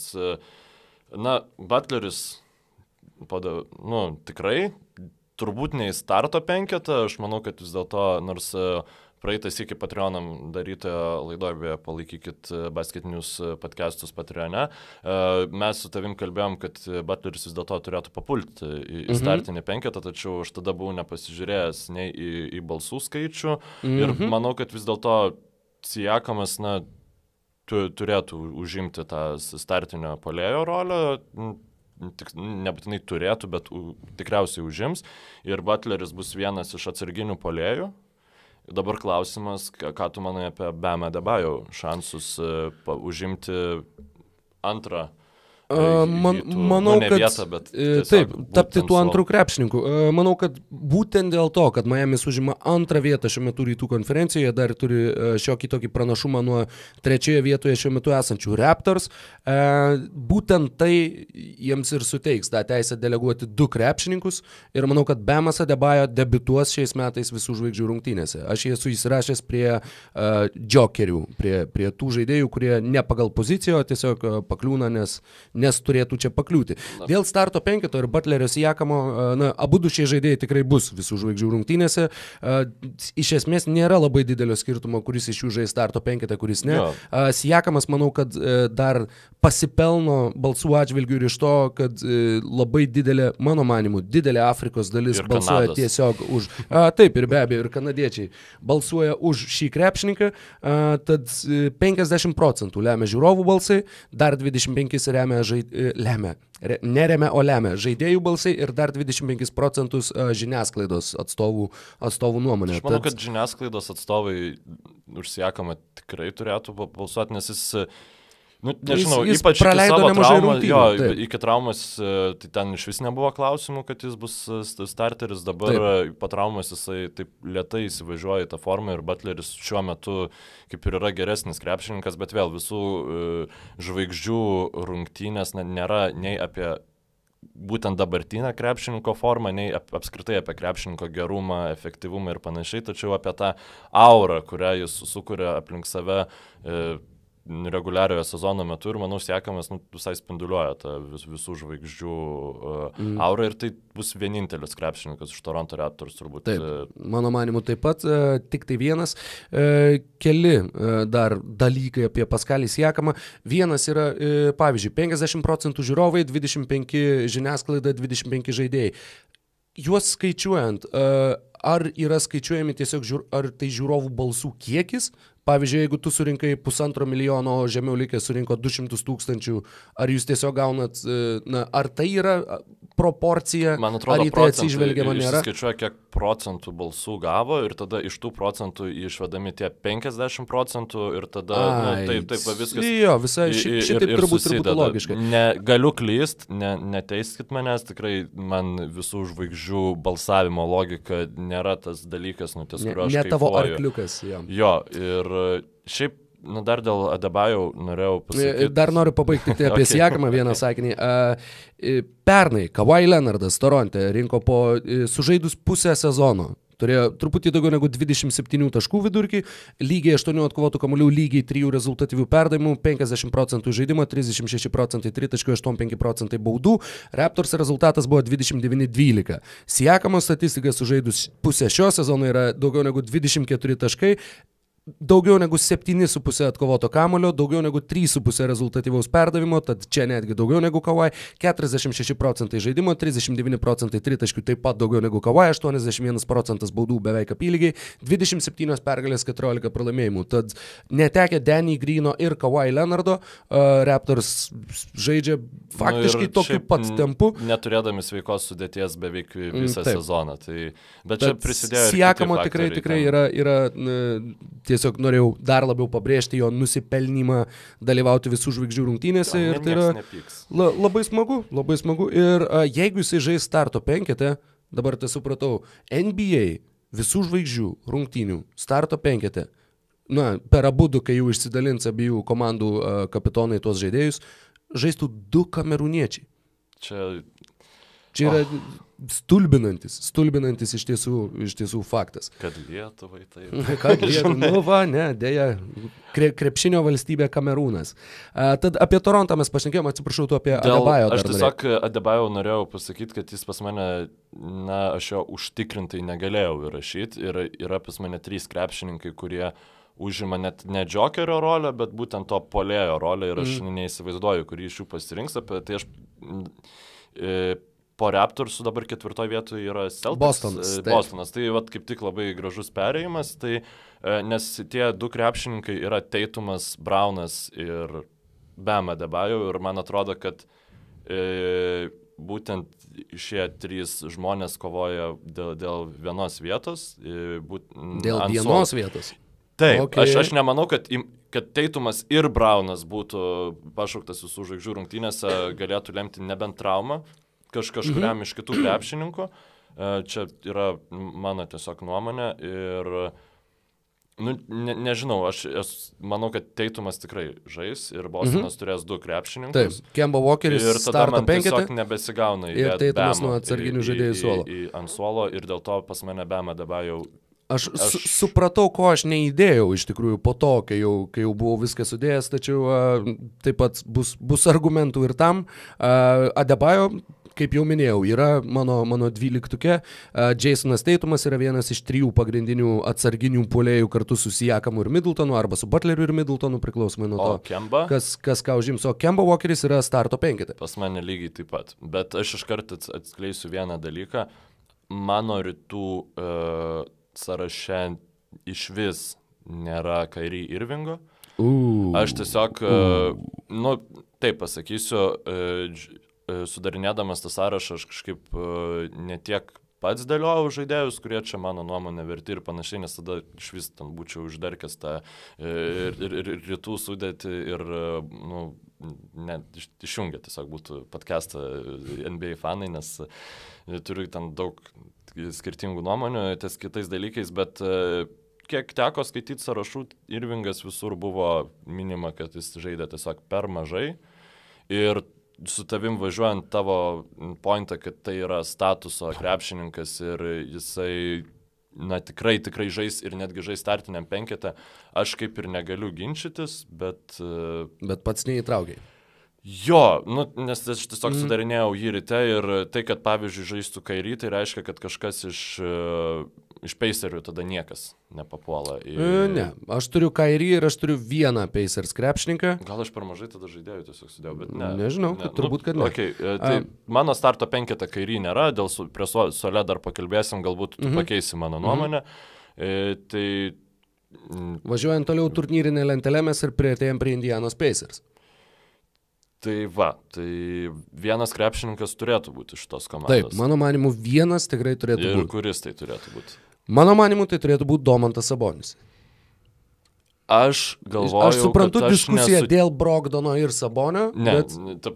Speaker 2: na, Butleris, pada, nu, tikrai, turbūt ne į starto penketą, aš manau, kad vis dėlto, nors uh, praeitas iki Patreonam darytoje laidoje, palaikykit e, basketinius e, podcastus Patreone. E, mes su tavim kalbėjom, kad Butleris vis dėlto turėtų papulti į, į mhm. startinį penketą, tačiau aš tada buvau nepasižiūrėjęs nei į, į balsų skaičių mhm. ir manau, kad vis dėlto Sijakamas, na, tu, turėtų užimti tą startinio polėjo rolę, tik, nebūtinai turėtų, bet u, tikriausiai užims. Ir Butleris bus vienas iš atsarginių polėjų, Dabar klausimas, ką, tu manai apie Bemą Debajų šansus uh, užimti antrą
Speaker 1: Man, manau, nu, kad vietą, bet e, taip, tapti tuo antrų krepšininku. Manau, kad būtent dėl to, kad Miami užima antrą vietą šiuo metu rytų konferencijoje, dar turi šiokį tokį pranašumą nuo trečioje vietoje šiuo metu esančių Raptors, būtent tai jiems ir suteiks tą teisę deleguoti du krepšininkus ir manau, kad Bemas Adebayo debituos šiais metais visų žvaigždžių rungtynėse. Aš jį esu įsirašęs prie uh, jokerių, prie, prie tų žaidėjų, kurie ne pagal poziciją, o tiesiog pakliūna, nes nes turėtų čia pakliūti. Na. Dėl starto penketo ir Butlerio Sijakamo, na, abu du šie žaidėjai tikrai bus visų žvaigždžių rungtynėse. Iš esmės nėra labai didelio skirtumo, kuris iš jų žais starto penketą, kuris ne. Jo. Sijakamas, manau, kad e, dar pasipelno balsų atžvilgių ir iš to, kad e, labai didelė, mano manimu, didelė Afrikos dalis ir balsuoja Kanados. tiesiog už. A, taip, ir be abejo, ir kanadiečiai balsuoja už šį krepšininką, a, tad 50 e, procentų lemia žiūrovų balsai, dar 25 remia žaid... E, lemia. Re, neremia, o lemia žaidėjų balsai ir dar 25 procentus uh, žiniasklaidos atstovų, atstovų nuomonė.
Speaker 2: Aš manau, kad žiniasklaidos atstovai užsiekama tikrai turėtų balsuoti, nes jis Nu, nežinau, jis, jis ypač praleido nemažai rungtynių. Jo, taip. iki traumas, e, tai ten iš vis nebuvo klausimų, kad jis bus e, starteris, dabar taip. po traumas jisai taip lietai įsivažiuoja į tą formą ir Butleris šiuo metu kaip ir yra geresnis krepšininkas, bet vėl visų žvaigždžių rungtynės nėra nei apie būtent dabartinę krepšininko formą, nei ap, apskritai apie krepšininko gerumą, efektyvumą ir panašiai, tačiau apie tą aurą, kurią jis sukuria aplink save. E, reguliariojo sezono metu ir manau, Siekamas nu, visai spinduliuoja tą vis, visų žvaigždžių uh, mm. aurą ir tai bus vienintelis krepšininkas iš Toronto Raptors turbūt.
Speaker 1: Taip, mano manimu taip pat, uh, tik tai vienas. Uh, keli uh, dar dalykai apie Paskalį Siekamą. Vienas yra, uh, pavyzdžiui, 50 procentų žiūrovai, 25 žiniasklaida, 25 žaidėjai. Juos skaičiuojant, uh, ar yra skaičiuojami tiesiog, žiūr, ar tai žiūrovų balsų kiekis, Pavyzdžiui, jeigu tu surinkai pusantro milijono, o žemiau likęs surinko 200 tūkstančių, ar jūs tiesiog gaunat, e, na, ar tai yra proporcija,
Speaker 2: Man atrodo,
Speaker 1: ar į tai atsižvelgiama nėra?
Speaker 2: Skaičiuoja, kiek procentų balsų gavo ir tada iš tų procentų išvedami tie 50 procentų ir tada Ai, nu, taip, taip, viskas.
Speaker 1: Jo, visai ši, šitaip ir, ir turbūt, turbūt logiška.
Speaker 2: Ne, galiu klyst, ne, neteiskit manęs, tikrai man visų žvaigždžių balsavimo logika nėra tas dalykas, nu, ties kurio aš.
Speaker 1: Ne tavo arkliukas, jo.
Speaker 2: Jo, ir šiaip Nu, dar dėl Adebajau norėjau pasakyti.
Speaker 1: Dar noriu pabaigti tai apie okay. Siekamą vieną sakinį. Pernai Kawhi Leonardas Toronte rinko po sužaidus pusę sezono. Turėjo truputį daugiau negu 27 taškų vidurkį, lygiai 8 atkovotų kamuolių, lygiai 3 rezultatyvių perdavimų, 50 procentų žaidimo, 36 procentai tritaškių, 85 procentai baudų. Raptors rezultatas buvo 29-12. Siekamo statistika sužaidus pusę šio sezono yra daugiau negu 24 taškai, daugiau negu 7,5 atkovoto kamulio, daugiau negu 3,5 rezultatyvaus perdavimo, tad čia netgi daugiau negu Kawai, 46 procentai žaidimo, 39 procentai tritaškių taip pat daugiau negu Kawai, 81 procentas baudų beveik apylygiai, 27 pergalės, 14 pralaimėjimų. Tad netekę Danny Grino ir Kawai Leonardo, uh, Raptors žaidžia faktiškai nu tokiu pat tempu.
Speaker 2: Neturėdami sveikos sudėties beveik visą mm, taip. sezoną. Tai, bet, bet čia prisidėjo.
Speaker 1: Siekamo tikrai, tikrai yra, yra tie tiesiog norėjau dar labiau pabrėžti jo nusipelnymą dalyvauti visų žvaigždžių rungtynėse.
Speaker 2: Ja,
Speaker 1: ir tai yra la, labai smagu, labai smagu. Ir a, jeigu jisai žais starto penketę, dabar tai supratau, NBA visų žvaigždžių rungtynių starto penketę, na, per abu du, kai jau išsidalins abiejų komandų a, kapitonai tuos žaidėjus, žaistų du kamerūniečiai.
Speaker 2: Čia
Speaker 1: Čia yra oh. Stulbinantis, stulbinantis iš tiesų, iš tiesų faktas.
Speaker 2: Kad Lietuvai tai.
Speaker 1: Kad Lietuvai, nu va, ne, dėja, kre, krepšinio valstybė Kamerūnas. A, tad apie Torontą mes pašnekėjome, atsiprašau, tu apie Dėl, Adebayo.
Speaker 2: Aš tiesiog Adebayo norėjau pasakyti, kad jis pas mane, na, aš jo užtikrintai negalėjau įrašyti ir yra pas mane trys krepšininkai, kurie užima net ne džokerio rolę, bet būtent to polėjo rolę ir aš mm. neįsivaizduoju, kurį iš jų pasirinks. Apie tai aš e, po Raptorsų dabar ketvirtoje vietoje yra Celtics.
Speaker 1: Bostonas.
Speaker 2: Taip. Bostonas. Tai vat, kaip tik labai gražus perėjimas, tai, e, nes tie du krepšininkai yra Teitumas, Braunas ir Bema Debajau ir man atrodo, kad e, būtent šie trys žmonės kovoja dėl, dėl vienos vietos. E, būt,
Speaker 1: dėl vienos suol. vietos.
Speaker 2: Taip, okay. aš, aš nemanau, kad, kad Teitumas ir Braunas būtų pašauktas visų žvaigždžių rungtynėse, galėtų lemti nebent traumą, kaž, kažkuriam mhm. iš kitų krepšininkų. E, čia yra mano tiesiog nuomonė ir, nu, ne, nežinau, aš, aš manau, kad Teitumas tikrai žais ir Bostonas mhm. turės du krepšininkus.
Speaker 1: Taip, Kemba Walkeris ir tada man
Speaker 2: tiesiog nebesigauna.
Speaker 1: Ir Teitumas nuo atsarginių žaidėjų suolo.
Speaker 2: Į, į, ant suolo ir dėl to pas mane Bema dabar jau
Speaker 1: Aš, aš... Su, supratau, ko aš neįdėjau iš tikrųjų po to, kai jau, kai jau buvau viską sudėjęs, tačiau uh, taip pat bus, bus argumentų ir tam. Uh, Adebayo kaip jau minėjau, yra mano, mano dvyliktukė. Jasonas Teitumas yra vienas iš trijų pagrindinių atsarginių polėjų kartu su Sijakamu ir Middletonu arba su Butleriu ir Middletonu priklausomai nuo to,
Speaker 2: o Kemba?
Speaker 1: kas, kas ką užims. O Kemba Walkeris yra starto penketė.
Speaker 2: Pas mane lygiai taip pat. Bet aš iškart atskleisiu vieną dalyką. Mano rytų uh, sąraše iš vis nėra Kairį Irvingo.
Speaker 1: Uh,
Speaker 2: aš tiesiog, uh, nu, taip pasakysiu, uh, sudarinėdamas tą sąrašą aš kažkaip e, netiek pats dėliojau žaidėjus, kurie čia mano nuomonė verti ir panašiai, nes tada iš vis ten būčiau uždarkęs tą e, ir, ir, ir, ir rytų sudėti ir, nu, net iš, išjungę tiesiog būtų podcastą NBA fanai, nes turiu ten daug skirtingų nuomonių ties kitais dalykais, bet kiek teko skaityti sąrašų, Irvingas visur buvo minima, kad jis žaidė tiesiog per mažai. Ir su tavim važiuojant tavo pointą, kad tai yra statuso krepšininkas ir jisai na, tikrai, tikrai žais ir netgi žais startiniam penketą, aš kaip ir negaliu ginčytis, bet... Uh,
Speaker 1: bet pats neįtraukiai.
Speaker 2: Jo, nu, nes aš tiesiog mm. sudarinėjau jį ryte ir tai, kad pavyzdžiui žaistų kairį, tai reiškia, kad kažkas iš, uh, iš Pacerių tada niekas nepapuola.
Speaker 1: Į... E, ne, aš turiu kairį ir aš turiu vieną Pacers krepšininką.
Speaker 2: Gal aš per mažai tada žaidėjų tiesiog sudėjau, bet ne.
Speaker 1: Nežinau, ne. Kad, turbūt, kad
Speaker 2: ne. Okay, e, tai um, mano starto penketą kairį nėra, dėl su, prie sole dar pakalbėsim, galbūt tu mm -hmm. pakeisi mano mhm. nuomonę. Mm -hmm. e, tai...
Speaker 1: Važiuojant toliau turnyrinė lentelė mes ir prieartėjom prie Indianos Pacers.
Speaker 2: Tai va, tai vienas krepšininkas turėtų būti iš tos komandos.
Speaker 1: Taip, mano manimu, vienas tikrai turėtų
Speaker 2: Ir
Speaker 1: būti.
Speaker 2: Ir kuris tai turėtų būti?
Speaker 1: Mano manimu, tai turėtų būti Domantas Sabonis.
Speaker 2: Aš galvoju,
Speaker 1: aš suprantu aš diskusiją nesu... dėl Brogdono ir Sabonio.
Speaker 2: Ne, bet...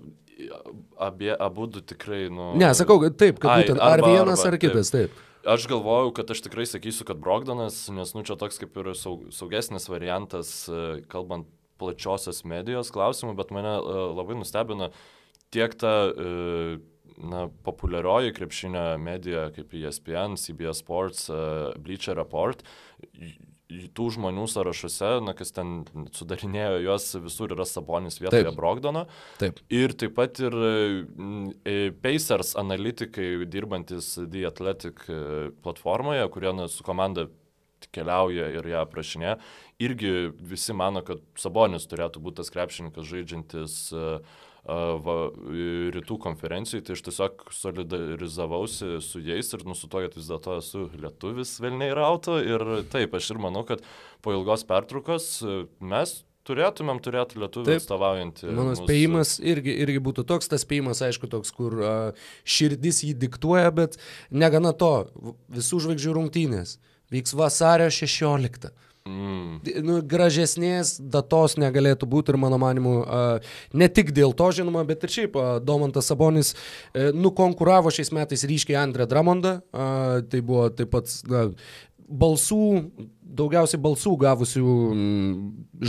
Speaker 2: abie, abu du tikrai, nu...
Speaker 1: Ne, sakau, taip, kad Ai, būtent ar vienas, arba, ar kitas, taip. taip.
Speaker 2: Aš galvojau, kad aš tikrai sakysiu, kad Brogdonas, nes nu čia toks kaip ir saugesnis variantas, e, kalbant plačiosios medijos klausimų, bet mane uh, labai nustebino tiek ta uh, na, populiarioji krepšinio medija kaip ESPN, CBS Sports, uh, Bleacher Report, tų žmonių sąrašuose, na, kas ten sudarinėjo juos, visur yra Sabonis vietoje taip. Brogdono.
Speaker 1: Taip.
Speaker 2: Ir taip pat ir Pacers analitikai dirbantis The Athletic platformoje, kurie na, su komanda keliauja ir ją aprašinė, irgi visi mano, kad Sabonis turėtų būti tas krepšininkas žaidžiantis uh, va, rytų konferencijai, tai aš tiesiog solidarizavausi su jais ir nusuto, kad vis dėlto esu lietuvis Vilniai rauto ir taip, aš ir manau, kad po ilgos pertraukos mes turėtumėm turėti lietuvių atstovaujantį.
Speaker 1: Mano spėjimas irgi, irgi būtų toks, tas spėjimas, aišku, toks, kur uh, širdis jį diktuoja, bet negana to, visų žvaigždžių rungtynės vyks vasario 16. Mm. Nu, gražesnės datos negalėtų būti ir mano manimu, ne tik dėl to žinoma, bet ir šiaip Domantas Sabonis e, nukonkuravo šiais metais ryškiai Andrė Dramondą, tai buvo taip pat na, balsų, daugiausiai balsų gavusių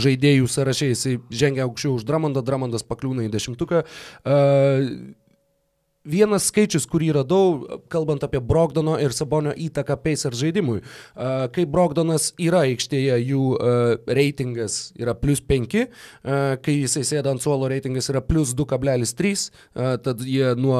Speaker 1: žaidėjų sąraše, jisai žengia aukščiau už Dramondą, Dramondas pakliūna į dešimtuką. Vienas skaičius, kurį radau, kalbant apie Brogdono ir Sabonio įtaką Pacers žaidimui. Kai Brogdonas yra aikštėje, jų reitingas yra plus 5, kai jisai sėda ant suolo reitingas yra plus 2,3, tad jie nuo,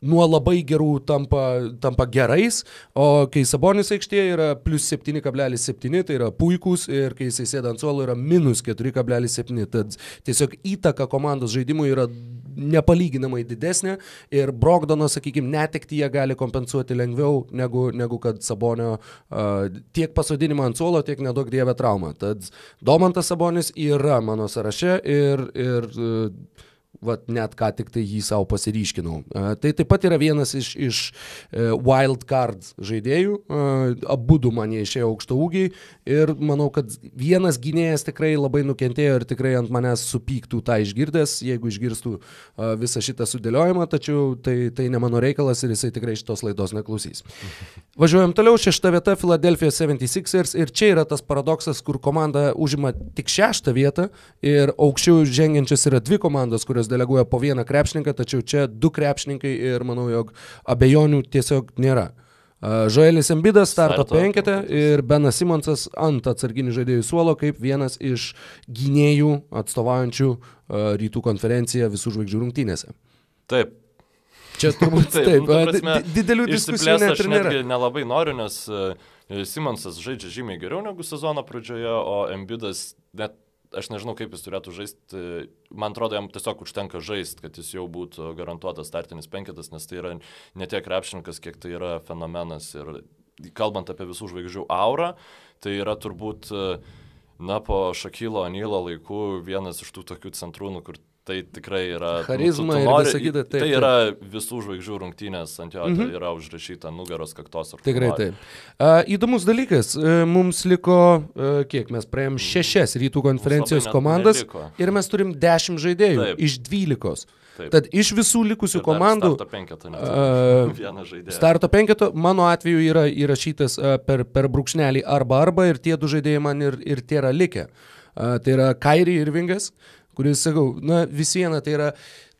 Speaker 1: nuo labai gerų tampa, tampa gerais, o kai Sabonis aikštėje yra plus 7,7, tai yra puikūs ir kai jisai sėda ant suolo yra minus 4,7, tad tiesiog įtaka komandos žaidimui yra nepalyginamai didesnė ir Brogdono, sakykime, netekti jie gali kompensuoti lengviau negu, negu kad Sabonio uh, tiek pasodinimą ant suolo, tiek nedaug dievę traumą. Tad Domantas Sabonis yra mano sąraše ir, ir uh, vat, net ką tik tai jį savo pasiryškinau. Uh, tai taip pat yra vienas iš, iš uh, wild card žaidėjų, uh, abu du man išėjo aukšto ūgiai ir manau, kad vienas gynėjas tikrai labai nukentėjo ir tikrai ant manęs supyktų tą išgirdęs, jeigu išgirstų visą šitą sudėliojimą, tačiau tai, tai ne mano reikalas ir jisai tikrai šitos laidos neklausys. Važiuojam toliau, šešta vieta Philadelphia 76ers ir čia yra tas paradoksas, kur komanda užima tik šeštą vietą ir aukščiau žengiančias yra dvi komandos, kurios deleguoja po vieną krepšininką, tačiau čia du krepšininkai ir manau, jog abejonių tiesiog nėra. Žoelis Embidas starto penketę ir Benas Simonsas ant atsarginių žaidėjų suolo kaip vienas iš gynėjų atstovaujančių rytų konferenciją visų žvaigždžių rungtynėse.
Speaker 2: Taip.
Speaker 1: Čia turbūt taip, taip prasme, didelių diskusijų net.
Speaker 2: Aš nelabai noriu, nes Simonsas žaidžia žymiai geriau negu sezono pradžioje, o Embidas net aš nežinau, kaip jis turėtų žaisti. Man atrodo, jam tiesiog užtenka žaisti, kad jis jau būtų garantuotas startinis penketas, nes tai yra ne tiek krepšininkas, kiek tai yra fenomenas. Ir kalbant apie visų žvaigždžių aurą, tai yra turbūt, na, po Šakilo Anylo laikų vienas iš tų tokių centrų, nu, kur Tai tikrai yra.
Speaker 1: Charizma nu, tu, tu nori, ir visą
Speaker 2: kitą. Tai yra visų žvaigždžių rungtynės, ant jo mm -hmm. tai yra užrašyta nugaros kaktos.
Speaker 1: Tikrai taip. Uh, įdomus dalykas, uh, mums liko, uh, kiek mes praėjom, šešias rytų konferencijos komandas neliko. ir mes turim dešimt žaidėjų taip. iš dvylikos. Taip. Tad iš visų likusių ir komandų.
Speaker 2: Starto penketo. Uh, vieną žaidėją.
Speaker 1: Starto penketo mano atveju yra įrašytas uh, per, per brūkšnelį arba arba ir tie du žaidėjai man ir, ir tėra likę. Uh, tai yra Kairi Irvingas, kuris, sakau, na vis viena tai yra,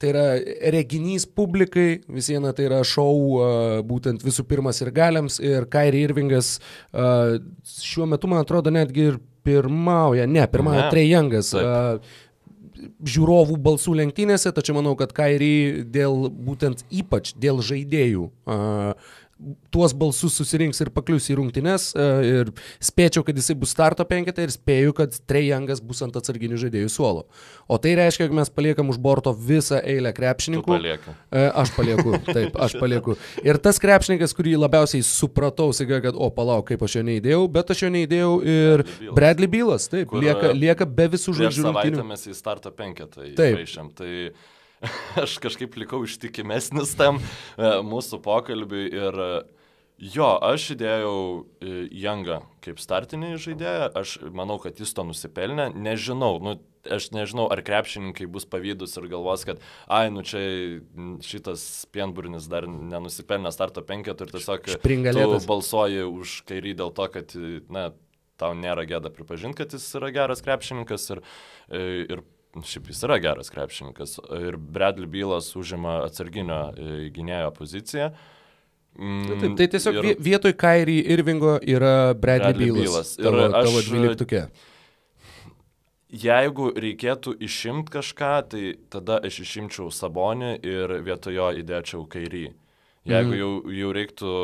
Speaker 1: tai yra reginys publikai, vis viena tai yra šou būtent visų pirmas ir galiams ir Kairi Irvingas šiuo metu, man atrodo, netgi ir pirmauja, ne, pirmauja Trejangas. Žiūrovų balsų lenktynėse, tačiau manau, kad Kairi dėl būtent ypač dėl žaidėjų uh, tuos balsus susirinks ir paklius į rungtynes e, ir spėčiau, kad jisai bus starto penketą ir spėju, kad Trejangas bus ant atsarginių žaidėjų suolo. O tai reiškia, kad mes paliekam už borto visą eilę krepšininkų.
Speaker 2: E,
Speaker 1: aš palieku, taip, aš palieku. Ir tas krepšininkas, kurį labiausiai supratau, sakė, kad, o palauk, kaip aš jo neįdėjau, bet aš jo neįdėjau ir Bradley Bylas, taip, lieka, lieka be visų žaidžių.
Speaker 2: Mes į starto penketą įvaišėm. Tai aš kažkaip likau ištikimesnis tam e, mūsų pokalbiui ir e, jo, aš įdėjau Jangą e, kaip startinį žaidėją, aš manau, kad jis to nusipelnė, nežinau, nu, aš nežinau, ar krepšininkai bus pavydus ir galvos, kad, ai, nu čia šitas pienburnis dar nenusipelnė starto penketų ir tiesiog balsuoji už kairį dėl to, kad, na, tau nėra gėda pripažinti, kad jis yra geras krepšininkas ir, ir šiaip jis yra geras krepšininkas ir Bradley Bylas užima atsarginio e, gynėjo poziciją.
Speaker 1: Mm, Taip, tai tiesiog ir, vietoj Kairį Irvingo yra Bradley, Bradley Bylas. Ir tavo, aš, tavo dvyliktukė.
Speaker 2: Jeigu reikėtų išimti kažką, tai tada aš išimčiau Sabonį ir vietojo įdėčiau Kairį. Jeigu mm. jau, jau reiktų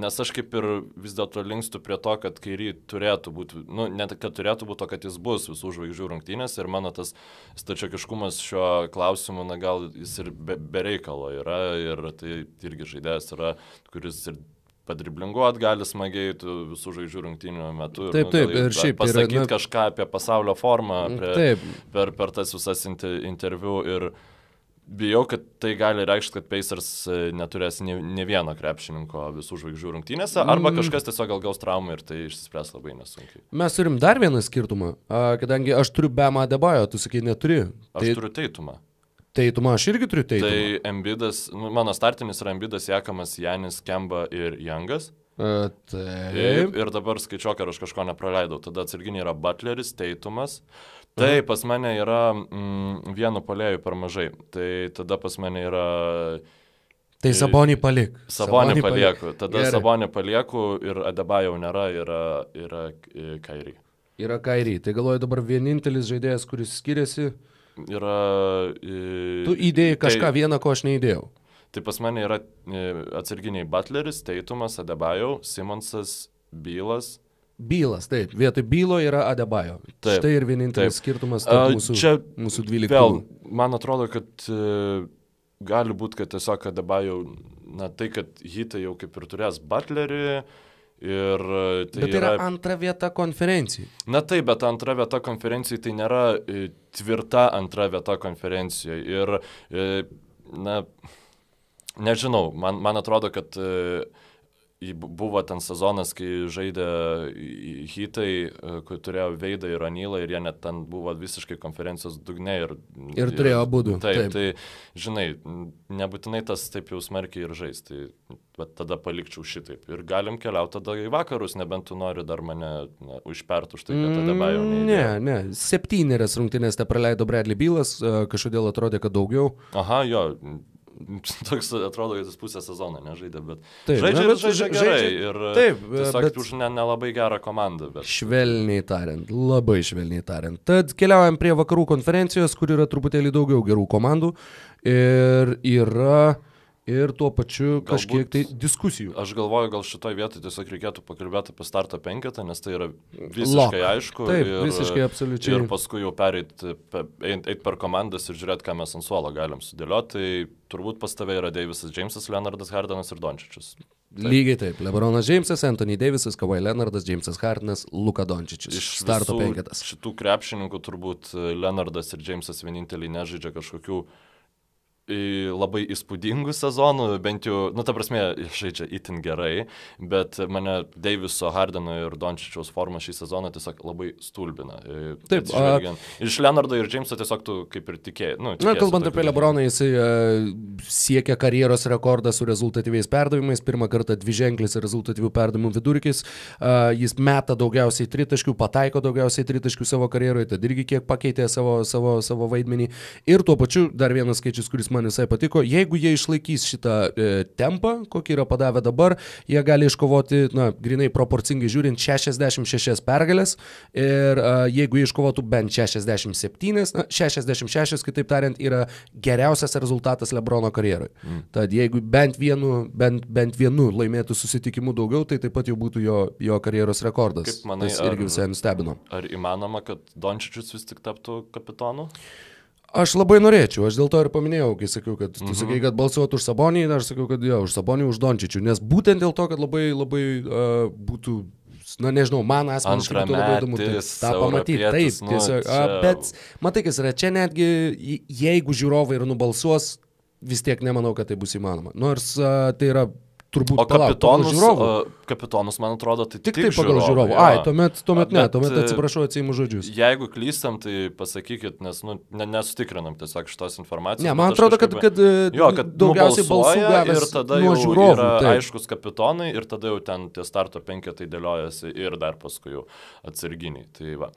Speaker 2: Nes aš kaip ir vis dėlto linkstu prie to, kad kairį turėtų būti, nu, net kad turėtų būti, o kad jis bus visų žvaigždžių rungtynės ir mano tas stačiakiškumas šiuo klausimu, na gal jis ir be, be reikalo yra ir tai irgi žaidėjas yra, kuris ir padriblinguot gali smagiai visų žvaigždžių rungtynių metu.
Speaker 1: Taip, nu, taip, ir šiaip.
Speaker 2: Pasakyti yra, na... kažką apie pasaulio formą prie, taip. per, per tas visas interviu ir bijau, kad tai gali reikšti, kad Pacers e, neturės ne, ne vieno krepšininko visų žvaigždžių rungtynėse, arba mm. kažkas tiesiog gal gaus traumą ir tai išsispręs labai nesunkiai.
Speaker 1: Mes turim dar vieną skirtumą, kadangi aš turiu Bema Debajo, tu sakai neturi.
Speaker 2: Aš tai... turiu Teitumą.
Speaker 1: Teitumą aš irgi turiu Teitumą.
Speaker 2: Tai Embidas, nu, mano startinis yra Embidas, Jekamas, Janis, Kemba ir Jangas.
Speaker 1: A, taip.
Speaker 2: Ir, ir dabar skaičiuok, ar aš kažko nepraleidau. Tada atsarginiai yra Butleris, Teitumas, Tai pas mane yra mm, vienu polėjų per mažai. Tai tada pas mane yra...
Speaker 1: Tai Sabonį palik.
Speaker 2: Sabonį palieku. Palik. Tada Gerai. Sabonį palieku ir Adeba jau nėra, yra, yra Kairį.
Speaker 1: Yra Kairį. Tai galvoju dabar vienintelis žaidėjas, kuris skiriasi.
Speaker 2: Yra...
Speaker 1: Tu įdėjai kažką tai, vieną, ko aš neįdėjau.
Speaker 2: Tai pas mane yra atsarginiai Butleris, Teitumas, Adebajau, Simonsas, Bylas,
Speaker 1: Bylas, taip, vietoj bylo yra Adebajo. Taip, Štai ir vienintelis taip. skirtumas tarp mūsų,
Speaker 2: čia,
Speaker 1: mūsų 12.
Speaker 2: Vėl, man atrodo, kad uh, gali būti, kad tiesiog Adebajo, na tai, kad hitai jau kaip ir turės Butlerį. Ir e, tai
Speaker 1: bet tai yra, yra antra vieta konferencijai.
Speaker 2: Na taip, bet antra vieta konferencijai tai nėra e, tvirta antra vieta konferencijoje. Ir, e, na, nežinau, man, man atrodo, kad e, buvo ten sezonas, kai žaidė hitai, e, kur turėjo Veidą ir Anylą ir jie net ten buvo visiškai konferencijos dugne. Ir,
Speaker 1: ir turėjo abu.
Speaker 2: Taip, taip, tai žinai, nebūtinai tas taip jau smarkiai ir žais. Tai bet tada palikčiau šitaip. Ir galim keliauti tada į vakarus, nebent tu nori dar mane na, užpert už tai, kad tada bajo
Speaker 1: neįdėjau. Ne, ne, septynerias rungtynės te praleido Bradley Bylas, e, kažkodėl atrodė, kad daugiau.
Speaker 2: Aha, jo, toks atrodo, kad jis pusę sezoną nežaidė, bet taip, žaidžia, na, bet žaidžia gerai žaidžia, ir taip, tiesiog bet, už nelabai ne gerą komandą. Bet...
Speaker 1: Švelniai tariant, labai švelniai tariant. Tad keliaujam prie vakarų konferencijos, kur yra truputėlį daugiau gerų komandų ir yra ir tuo pačiu Galbūt, kažkiek tai diskusijų.
Speaker 2: Aš galvoju, gal šitoje vietoje tiesiog reikėtų pakalbėti apie starto penketą, nes tai yra visiškai Lock. aišku.
Speaker 1: Taip, ir, visiškai absoliučiai.
Speaker 2: Ir paskui jau pereiti eit, eit per komandas ir žiūrėti, ką mes ant suolo galim sudėlioti. Tai turbūt pas tave yra Davisas Jamesas, Leonardas Hardanas ir Dončičius.
Speaker 1: Taip. Lygiai taip. Lebronas Džeimsas, Anthony Davisas, Kavai Leonardas, Džeimsas Hardinas, Luka Dončičius. Iš starto penketas.
Speaker 2: Šitų krepšininkų turbūt Leonardas ir Džeimsas vieninteliai nežaidžia kažkokių į labai įspūdingų sezonų, bent jau, nu, ta prasme, žaidžia itin gerai, bet mane Deiviso, Hardeno ir Dončičiaus forma šį sezoną tiesiog labai stulbina.
Speaker 1: Taip,
Speaker 2: a... iš Leonardo ir Jameso tiesiog tu kaip ir tikėjai. Nu,
Speaker 1: Na, kalbant apie Lebroną, jisai uh, siekia karjeros rekordą su rezultatyviais perdavimais, pirmą kartą dvi ženklis rezultatyvių perdavimų vidurkis, uh, jis meta daugiausiai tritaškių, pataiko daugiausiai tritaškių savo karjeroje, tad irgi kiek pakeitė savo, savo, savo vaidmenį. Ir tuo pačiu dar vienas skaičius, kuris man visai patiko. Jeigu jie išlaikys šitą e, tempą, kokį yra padavę dabar, jie gali iškovoti, na, grinai proporcingai žiūrint, 66 pergalės. Ir e, jeigu jie iškovotų bent 67, na, 66, kitaip tariant, yra geriausias rezultatas Lebrono karjeroje. Mm. Tad jeigu bent vienu, bent, bent vienu laimėtų susitikimų daugiau, tai taip pat jau būtų jo, jo karjeros rekordas.
Speaker 2: Kaip manai,
Speaker 1: Tas irgi visai nustebino.
Speaker 2: Ar įmanoma, kad Dončičius vis tik taptų kapitonu?
Speaker 1: Aš labai norėčiau, aš dėl to ir paminėjau, kai sakiau, kad tu mhm. sakai, kad balsuotų už Sabonį, aš sakiau, kad jo, už Sabonį, už Dončičių, nes būtent dėl to, kad labai, labai uh, būtų na nežinau, man asmeniškai būtų labai įdomu tai, tą pamatyti. Taip, nu, tiesiog. Čia... Bet matai, kas yra, čia netgi jeigu žiūrovai ir nubalsuos, vis tiek nemanau, kad tai bus įmanoma. Nors a, tai yra turbūt
Speaker 2: o kapitonus, žiūrovų. Kapitonus, man atrodo, tai
Speaker 1: tik, tik tai pagal žiūrovų. Ai, tuomet, tuomet ne, tuomet atsiprašau atsijimu žodžius.
Speaker 2: Jeigu klystam, tai pasakykit, nes nu, ne, nesutikrinam tiesiog šitos informacijos.
Speaker 1: Ne, man atrodo, kad, kad,
Speaker 2: jo, kad daugiausiai balsų gavęs ir tada
Speaker 1: nuo žiūrovų.
Speaker 2: Yra taip. aiškus kapitonai ir tada jau ten tie starto penketai dėliojasi ir dar paskui jau atsarginiai. Tai va.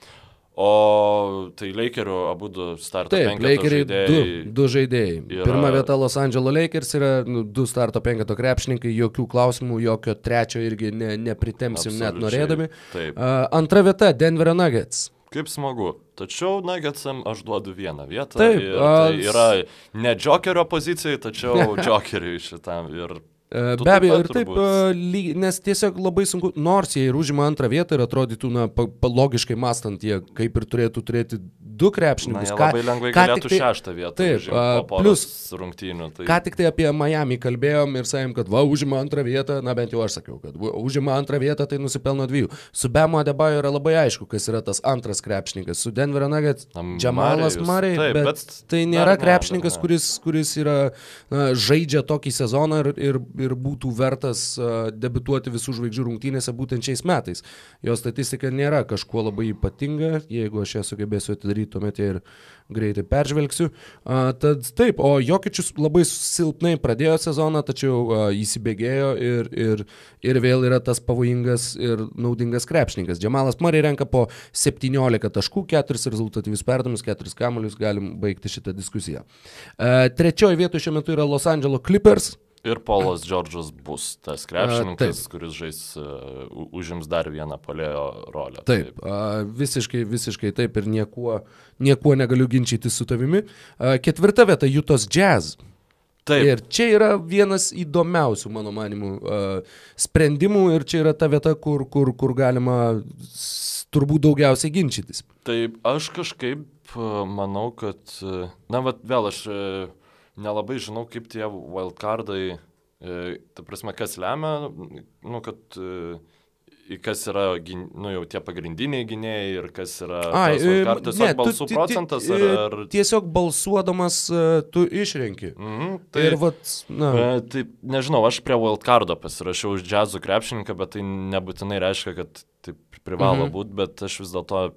Speaker 2: O tai Lakerių abu du starto Taip, penketo Lakeriai žaidėjai.
Speaker 1: Du, du žaidėjai. Yra... Pirma vieta Los Angeles Lakers yra nu, du starto penketo krepšininkai, jokių klausimų, jokio trečio irgi ne, nepritempsim Absoliučiai. net norėdami. Taip. Uh, antra vieta Denverio Nuggets.
Speaker 2: Kaip smagu. Tačiau Nuggetsam aš duodu vieną vietą. Taip. Tai yra ne Jokerio pozicijai, tačiau Jokeriui šitam. Ir
Speaker 1: tu Be abejo, ir taip, turbūt. nes tiesiog labai sunku, nors jie ir užima antrą vietą ir atrodytų, na, logiškai mastant, jie kaip ir turėtų turėti du krepšininkus.
Speaker 2: Na, labai lengvai ką galėtų tai, šeštą vietą. Taip, uh, plus rungtynių. Tai...
Speaker 1: Ką tik tai apie Miami kalbėjom ir sakėm, kad va, užima antrą vietą, na bent jau aš sakiau, kad va, užima antrą vietą, tai nusipelno dviejų. Su Bemo Adebayo yra labai aišku, kas yra tas antras krepšininkas. Su Denverio Nuggets Džamalas Marai, bet, bet tai nėra krepšininkas, kuris, kuris yra, na, žaidžia tokį sezoną ir, ir ir būtų vertas debituoti visų žvaigždžių rungtynėse būtent šiais metais. Jo statistika nėra kažkuo labai ypatinga, jeigu aš ją sugebėsiu atidaryti, tuomet ir greitai peržvelgsiu. Tad taip, o Jokičius labai silpnai pradėjo sezoną, tačiau įsibėgėjo ir, ir, ir vėl yra tas pavojingas ir naudingas krepšininkas. Džemalas Murray renka po 17 taškų, 4 rezultatyvius perdavimus, 4 kamuolius, galim baigti šitą diskusiją. Trečioji vietoje šiuo metu yra Los Angeles Clippers.
Speaker 2: Ir Polas Džordžas bus tas krepšininkas, a, kuris žais, uh, užims dar vieną palėjo rolę.
Speaker 1: Taip, taip. A, visiškai, visiškai taip ir niekuo, niekuo negaliu ginčyti su tavimi. A, ketvirta vieta - Jutos Jazz. Taip. Ir čia yra vienas įdomiausių, mano manimų, sprendimų ir čia yra ta vieta, kur, kur, kur galima turbūt daugiausiai ginčytis.
Speaker 2: Taip, aš kažkaip manau, kad, na, bet vėl aš uh, nelabai žinau, kaip tie wildcardai, e, ta prasme, kas lemia, nu, kad e, kas yra nu, jau tie pagrindiniai gynėjai ir kas yra... Ai, ar tiesiog ne, balsų tu, procentas? Ar, ar...
Speaker 1: Tiesiog balsuodamas tu išrenki.
Speaker 2: Mm, tai,
Speaker 1: ir vat, na.
Speaker 2: E, tai nežinau, aš prie wildcardo pasirašiau už džiazų krepšininką, bet tai nebūtinai reiškia, kad taip privalo -hmm. būti, bet aš vis dėlto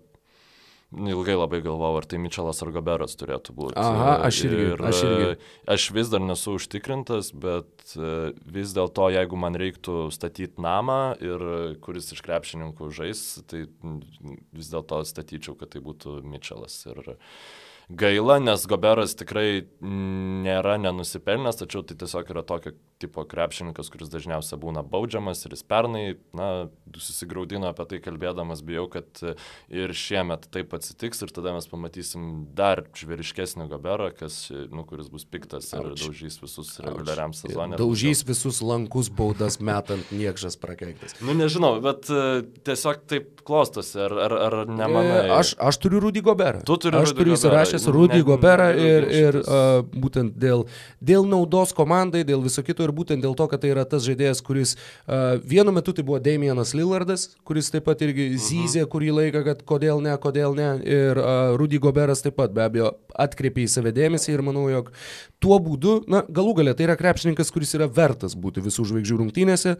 Speaker 2: ilgai labai galvojau, ar tai Mičelas ar Goberas turėtų būti.
Speaker 1: Aha, aš irgi. Ir, aš, irgi.
Speaker 2: aš vis dar nesu užtikrintas, bet e, vis dėlto, jeigu man reiktų statyti namą ir kuris iš krepšininkų žais, tai vis dėlto statyčiau, kad tai būtų Mičelas. Ir, gaila, nes Goberas tikrai nėra nenusipelnęs, tačiau tai tiesiog yra tokio tipo krepšininkas, kuris dažniausiai būna baudžiamas ir jis pernai, na, susigaudino apie tai kalbėdamas, bijau, kad ir šiemet taip atsitiks ir tada mes pamatysim dar žvėriškesnį Goberą, kas, nu, kuris bus piktas ir Auč. daužys visus reguliariam sezonui.
Speaker 1: Daužys visus lankus baudas metant niekšas prakeiktas.
Speaker 2: nu, nežinau, bet uh, tiesiog taip klostosi, ar, ar, ar nemanai?
Speaker 1: Aš, aš turiu Rudy Goberą.
Speaker 2: Tu turi
Speaker 1: aš turiu įsirašęs Rudy Gobera ir, ir uh, būtent dėl, dėl naudos komandai, dėl viso kito ir būtent dėl to, kad tai yra tas žaidėjas, kuris uh, vienu metu tai buvo Damienas Lillardas, kuris taip pat irgi mhm. zyzė kurį laiką, kad kodėl ne, kodėl ne. Ir uh, Rudy Goberas taip pat be abejo atkreipė į save dėmesį ir manau, jog tuo būdu, na, galų galę tai yra krepšininkas, kuris yra vertas būti visų žvaigždžių rungtynėse,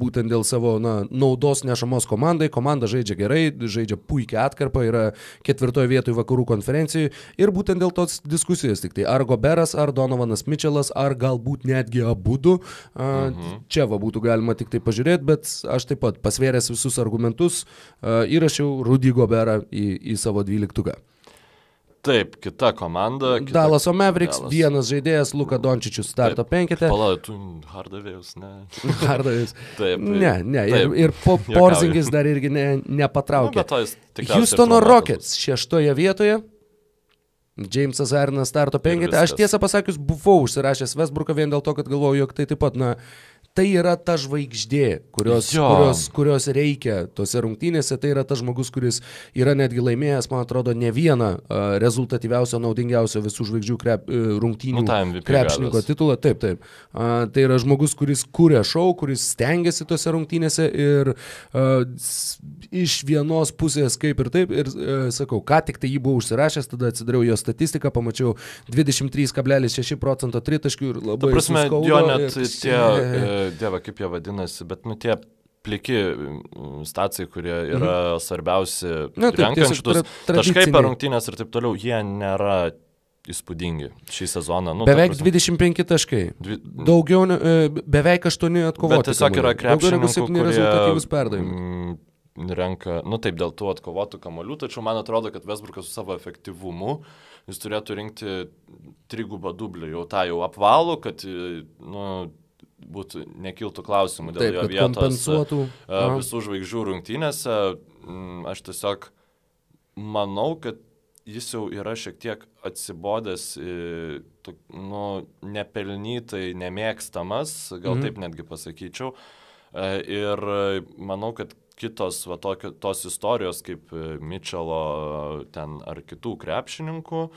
Speaker 1: būtent dėl savo na, naudos nešamos komandai. Komanda žaidžia gerai, žaidžia puikiai atkarpą, yra ketvirtoje vietoje vakarų konferencijoje ir būtent dėl tos diskusijos tik tai ar Goberas, ar Donovanas Mitčelas, ar galbūt netgi abu du. Mhm. Čia va būtų galima tik tai pažiūrėti, bet aš taip pat pasvėręs visus argumentus įrašiau Rudy Goberą į, į savo dvyliktuką.
Speaker 2: Taip, kita komanda.
Speaker 1: Kita... Dalaso Mavericks, Dallas. vienas žaidėjas, Luka Dončičius starto penketė.
Speaker 2: Palauk, tu Hardavėjus, ne.
Speaker 1: Hardavėjus. taip. Ne, ne. Taip. Ir, ir po, Porzingis dar irgi ne, nepatraukė. Nu, Houstono Rockets šeštoje vietoje. Jamesas Arnas starto penketė. Aš tiesą pasakius buvau užsirašęs Westbrooką vien dėl to, kad galvoju, jog tai taip pat, na, tai yra ta žvaigždė, kurios, jo. kurios, kurios reikia tose rungtynėse, tai yra tas žmogus, kuris yra netgi laimėjęs, man atrodo, ne vieną uh, rezultatyviausio, naudingiausio visų žvaigždžių krep, uh, rungtynių nu, krepšininko titulą. Taip, taip. Uh, tai yra žmogus, kuris kūrė šou, kuris stengiasi tose rungtynėse ir uh, iš vienos pusės kaip ir taip, ir uh, sakau, ką tik tai jį buvau užsirašęs, tada atsidariau jo statistiką, pamačiau 23,6 procento tritaškių ir labai...
Speaker 2: Ta prasme, jo net ir... tie... E, dieve, kaip jie vadinasi, bet nu tie pliki mm, stacijai, kurie yra mhm. svarbiausi, Na, taip, renkant šitus taškai per rungtynės ir taip toliau, jie nėra įspūdingi šį sezoną.
Speaker 1: Nu, beveik ta 25 taškai. Dvi... Daugiau, e, beveik 8 atkovoti.
Speaker 2: Bet tiesiog yra krepšininkų, kurie rezultatyvus perdavimai. Renka, nu taip, dėl tų atkovotų kamolių, tačiau man atrodo, kad Vesbrukas su savo efektyvumu jis turėtų rinkti trigubą dublį, jau tą jau apvalų, kad nu, būtų nekiltų klausimų dėl Taip, jo vietos visų žvaigždžių rungtynėse. Mm, aš tiesiog manau, kad jis jau yra šiek tiek atsibodęs, nu, nepelnytai nemėgstamas, gal mhm. taip netgi pasakyčiau. Ir manau, kad kitos va, tokio, tos istorijos kaip e, Mitčelo ten ar kitų krepšininkų e,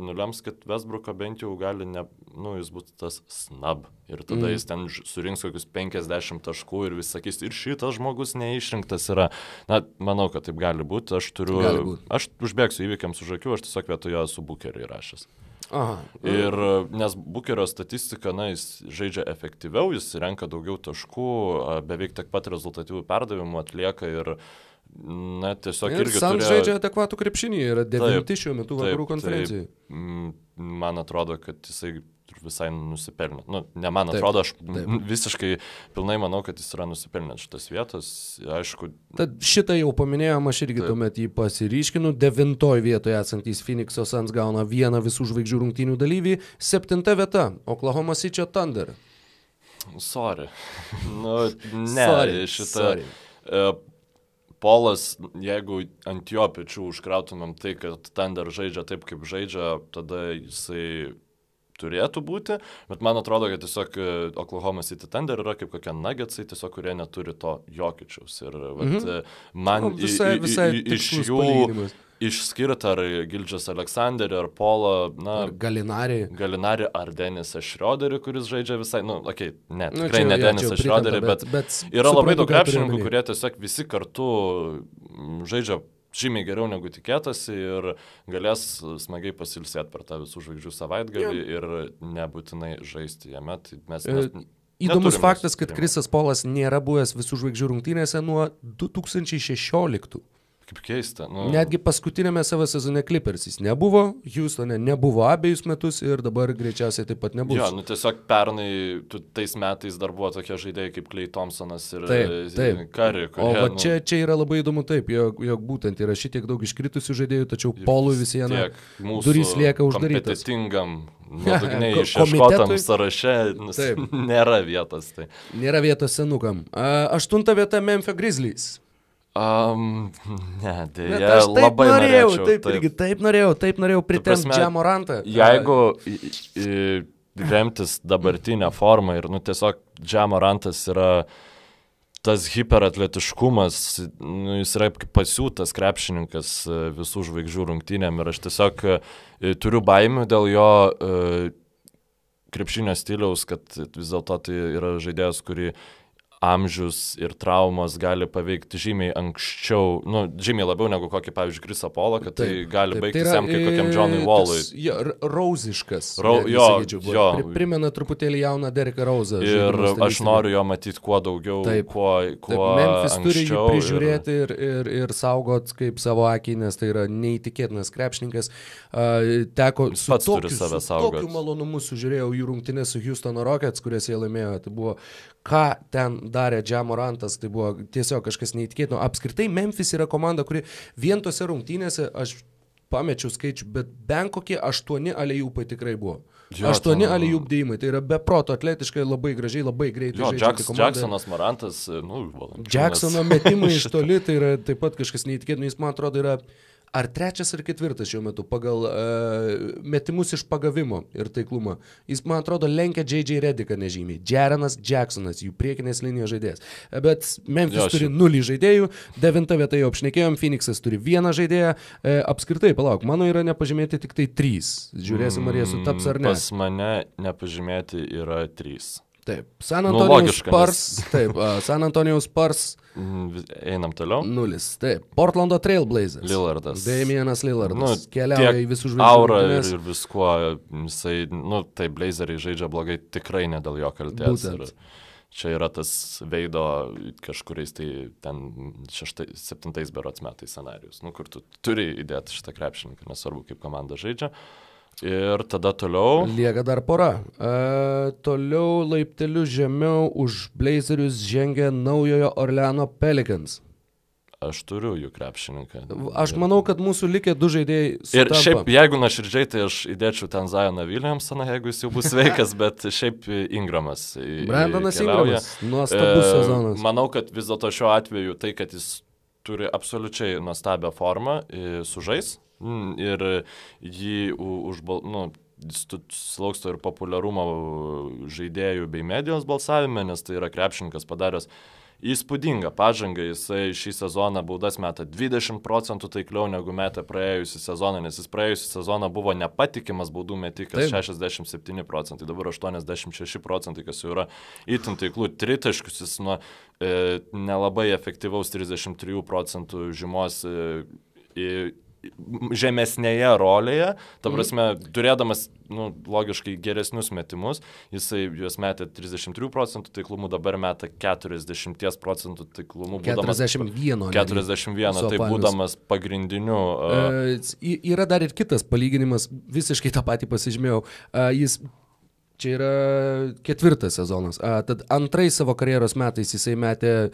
Speaker 2: nulems, kad Westbrook'o bent jau gali, ne, nu, jis bus tas snab. Ir tada mm. jis ten surinks kokius 50 taškų ir vis sakys, ir šitas žmogus neišrinktas yra. Na, manau, kad taip gali būti. Aš turiu, aš užbėgsiu įvykiams už akių, aš tiesiog vietoje esu bukerį įrašęs. Aha. Ir nes Bukerio statistika, na, jis žaidžia efektyviau, jis renka daugiau taškų, beveik tiek pat rezultatyvių perdavimų atlieka ir Na, tiesiog ir irgi. Sam turėjo...
Speaker 1: žaidžia adekvatų krepšinį, yra devinti šiuo metu vakarų konferencijai.
Speaker 2: Man atrodo, kad jisai visai nusipelnė. Nu, ne man atrodo, aš taip. visiškai pilnai manau, kad jis yra nusipelnęs šitas vietas. Aišku.
Speaker 1: Tad šitą jau paminėjom, aš irgi taip. tuomet jį pasiryškinu. Devintoje vietoje esantis Phoenix'o Sans gauna vieną visų žvaigždžių rungtynių dalyvį. Septinta vieta - Oklahoma City Thunder.
Speaker 2: Sorry. nu, ne, sorry, šitą. Sorry. Uh, Polas, jeigu ant jo pečių užkrautumėm tai, kad Thunder žaidžia taip, kaip žaidžia, tada jisai turėtų būti, bet man atrodo, kad tiesiog e, Oklahoma City Thunder yra kaip kokie nuggetsai, tiesiog kurie neturi to jokičiaus. Ir vat, mhm. E, man o, visai, visai i, i, iš jų palyginimas. išskirti ar Gildžias Aleksandrį, ar Polo, na,
Speaker 1: ar Galinarį.
Speaker 2: Galinarį, ar Denisą Šrioderį, kuris žaidžia visai, na, nu, okei, okay, ne, nu, tikrai nu, ne Denisą Šrioderį, bet, bet, bet yra labai daug krepšininkų, kurie tiesiog visi kartu žaidžia žymiai geriau negu tikėtasi ir galės smagiai pasilsėti per tą visų žvaigždžių savaitgalį ja. ir nebūtinai žaisti jame. Tai mes, e, mes
Speaker 1: Įdomus faktas, kad Krisas Polas nėra buvęs visų žvaigždžių rungtynėse nuo 2016.
Speaker 2: Kaip keista. Nu...
Speaker 1: Netgi paskutinėme savo sezone Clippers jis nebuvo, Houstone nebuvo abejus metus ir dabar greičiausiai taip pat nebus.
Speaker 2: Jo, nu tiesiog pernai, tu, tais metais dar buvo tokie žaidėjai kaip Clay Thompsonas ir taip, taip. Kari.
Speaker 1: Kurie, o va, nu... čia, čia yra labai įdomu taip, jog, jog būtent yra šitiek daug iškritusių žaidėjų, tačiau Polui vis viena durys lieka uždarytas.
Speaker 2: Kompetitingam nuodugniai išieškotam sąraše nėra vietos. Tai.
Speaker 1: Nėra vietos senukam. Aštunta vieta Memphis Grizzlies.
Speaker 2: Um, ne, dėja, aš taip labai
Speaker 1: norėjau,
Speaker 2: norėčiau,
Speaker 1: taip, taip, irgi taip norėjau, taip norėjau pritempti Džamorantą.
Speaker 2: Jeigu i, i, remtis dabartinę formą ir, nu, tiesiog Džamorantas yra tas hiperatletiškumas, nu, jis yra kaip pasiūtas krepšininkas e, visų žvaigždžių rungtynėm ir aš tiesiog e, turiu baimių dėl jo e, krepšinio stiliaus, kad vis dėlto tai yra žaidėjas, kurį amžius ir traumos gali paveikti žymiai anksčiau, nu, žymiai labiau negu kokį, pavyzdžiui, Krisa Polo, kad tai taip, tai gali taip, baigtis tai jam kaip kokiam Johnui Wallui.
Speaker 1: Jo, rauziškas.
Speaker 2: Rau, jo, jo.
Speaker 1: Primena truputėlį jauną Dereką Rauzą.
Speaker 2: Ir aš noriu jo matyti kuo daugiau, taip, kuo, kuo
Speaker 1: taip, Memphis anksčiau, turi jį prižiūrėti ir, ir, ir, saugot kaip savo akį, nes tai yra neįtikėtinas krepšininkas. Uh, teko su tokiu, su tokiu malonumu sužiūrėjau jų rungtynę su Houstono Rockets, kurias jie laimėjo. Tai buvo ką ten darė Džamorantas, tai buvo tiesiog kažkas neįtikėtino. Apskritai, Memphis yra komanda, kuri vien tose rungtynėse, aš pamečiau skaičių, bet bent kokie aštuoni alėjūpai tikrai buvo. Jo, aštuoni alėjūp dėjimai, tai yra beproto atletiškai, labai gražiai, labai greitai.
Speaker 2: Jo, Jacks, Jacksonas Marantas, nu, valandžiai.
Speaker 1: Jacksono metimai iš toli, tai yra taip pat kažkas neįtikėtino, jis man atrodo yra ar trečias ar ketvirtas šiuo metu pagal uh, metimus iš pagavimo ir taiklumą. Jis, man atrodo, lenkia J.J. Rediką nežymiai. Jarenas Jacksonas, jų priekinės linijos žaidėjas. Bet Memphis jo, turi nulį žaidėjų, devinta vieta jau apšnekėjom, Phoenixas turi vieną žaidėją. E, apskritai, palauk, mano yra nepažymėti tik tai trys. Žiūrėsim, ar jie sutaps ar ne.
Speaker 2: Pas mane nepažymėti yra trys.
Speaker 1: Taip, San Antonijos nu, Spars. Nes... Taip, uh, San Antonijos Spars.
Speaker 2: Mm, einam toliau.
Speaker 1: Nulis. Taip, Portlando Trailblazers.
Speaker 2: Lillardas.
Speaker 1: Damienas Lillardas. Nu, Keliauja į visų
Speaker 2: žvaigždžių. Aura ir, ir viskuo. Jisai, nu, tai Blazeriai žaidžia blogai tikrai ne dėl jo kaltės. Ir čia yra tas veido kažkuriais tai ten šeštai, septintais berots metais scenarius, nu, kur tu turi įdėti šitą krepšininką, nesvarbu kaip komanda žaidžia. Uh, Ir tada toliau.
Speaker 1: Lieka dar pora. E, toliau laipteliu žemiau už Blazerius žengia naujojo Orleano Pelicans.
Speaker 2: Aš turiu jų krepšininką.
Speaker 1: Aš manau, kad mūsų likę du žaidėjai. Sutampa.
Speaker 2: Ir šiaip, jeigu nuoširdžiai, tai aš įdėčiau ten Zajoną Williamsoną, jeigu jis jau bus sveikas, bet šiaip Ingramas.
Speaker 1: Brandonas Ingramas. Nuostabus e, sezonas.
Speaker 2: Manau, kad vis dėlto šiuo atveju tai, kad jis turi absoliučiai nuostabią formą, sužais ir jį užbal... Nu, slauksto ir populiarumo žaidėjų bei medijos balsavime, nes tai yra krepšininkas padaręs įspūdingą pažangą. Jisai šį sezoną baudas meta 20 procentų taikliau negu metė praėjusią sezoną, nes jis praėjusią sezoną buvo nepatikimas baudų metikas Taip. 67 procentai, dabar 86 procentai, kas jau yra itin taiklų. Tritaškius jis nuo e, nelabai efektyvaus 33 procentų žymos e, žemesnėje rolėje, ta mhm. prasme, mm. turėdamas, nu, logiškai geresnius metimus, jisai juos metė 33 procentų taiklumų, dabar meta 40 procentų taiklumų.
Speaker 1: 41.
Speaker 2: 41, tai būdamas pagrindiniu. Uh,
Speaker 1: e, yra dar ir kitas palyginimas, visiškai tą patį pasižymėjau. Uh, jis Čia yra ketvirtas sezonas. A, tad antrais savo karjeros metais jisai metė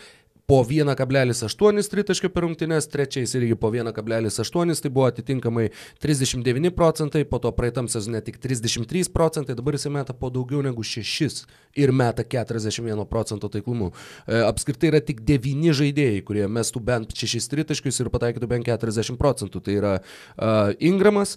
Speaker 1: po 1,8 tritaškio per rungtynes, trečiais irgi po 1,8, tai buvo atitinkamai 39 procentai, po to praeitam sezone tik 33 procentai, dabar jis meta po daugiau negu 6 ir meta 41 procento taiklumu. E, apskritai yra tik 9 žaidėjai, kurie mestų bent 6 tritaškius ir pataikytų bent 40 procentų. Tai yra uh, Ingramas,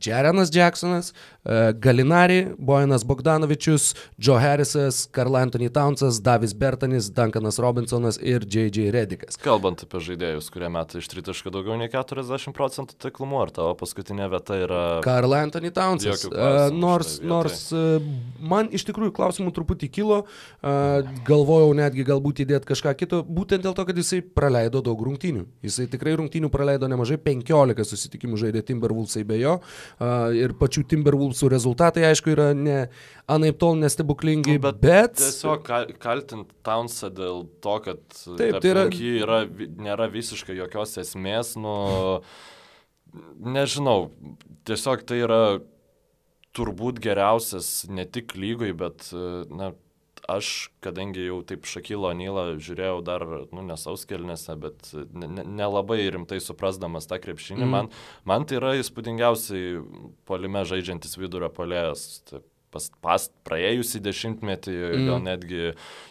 Speaker 1: Jarenas Jacksonas, e, Galinari, Bojanas Bogdanovičius, Joe Harrisas, Karl Anthony Townsas, Davis Bertanis, Duncanas Robinsonas ir J.J. Redikas.
Speaker 2: Kalbant apie žaidėjus, kurie meta iš tritaškio daugiau nei 40 procentų taiklumu, ar tavo paskutinė vieta yra...
Speaker 1: Karl Anthony Townsas. Uh, nors nors uh, man iš tikrųjų klausimų truputį kilo, uh, galvojau netgi galbūt įdėti kažką kito, būtent dėl to, kad jisai praleido daug rungtynių. Jisai tikrai rungtynių praleido nemažai, 15 susitikimų žaidė Timberwolvesai be jo. Uh, ir pačių Timberwolvesų rezultatai, aišku, yra ne anaip tol nestebuklingi, nu, bet, bet...
Speaker 2: Tiesiog kaltinti Townsą dėl to, kad Taip, tai yra... yra, nėra visiškai jokios esmės, nu, nežinau, tiesiog tai yra turbūt geriausias ne tik lygoj, bet, na, aš, kadangi jau taip Šakilo Nylą žiūrėjau dar, nu, nesauskelnėse, bet nelabai ne, ne rimtai suprasdamas tą krepšinį, mm. man, man tai yra įspūdingiausiai polime žaidžiantis vidurio polėjas. Pas, pas praėjusį dešimtmetį, mm. gal netgi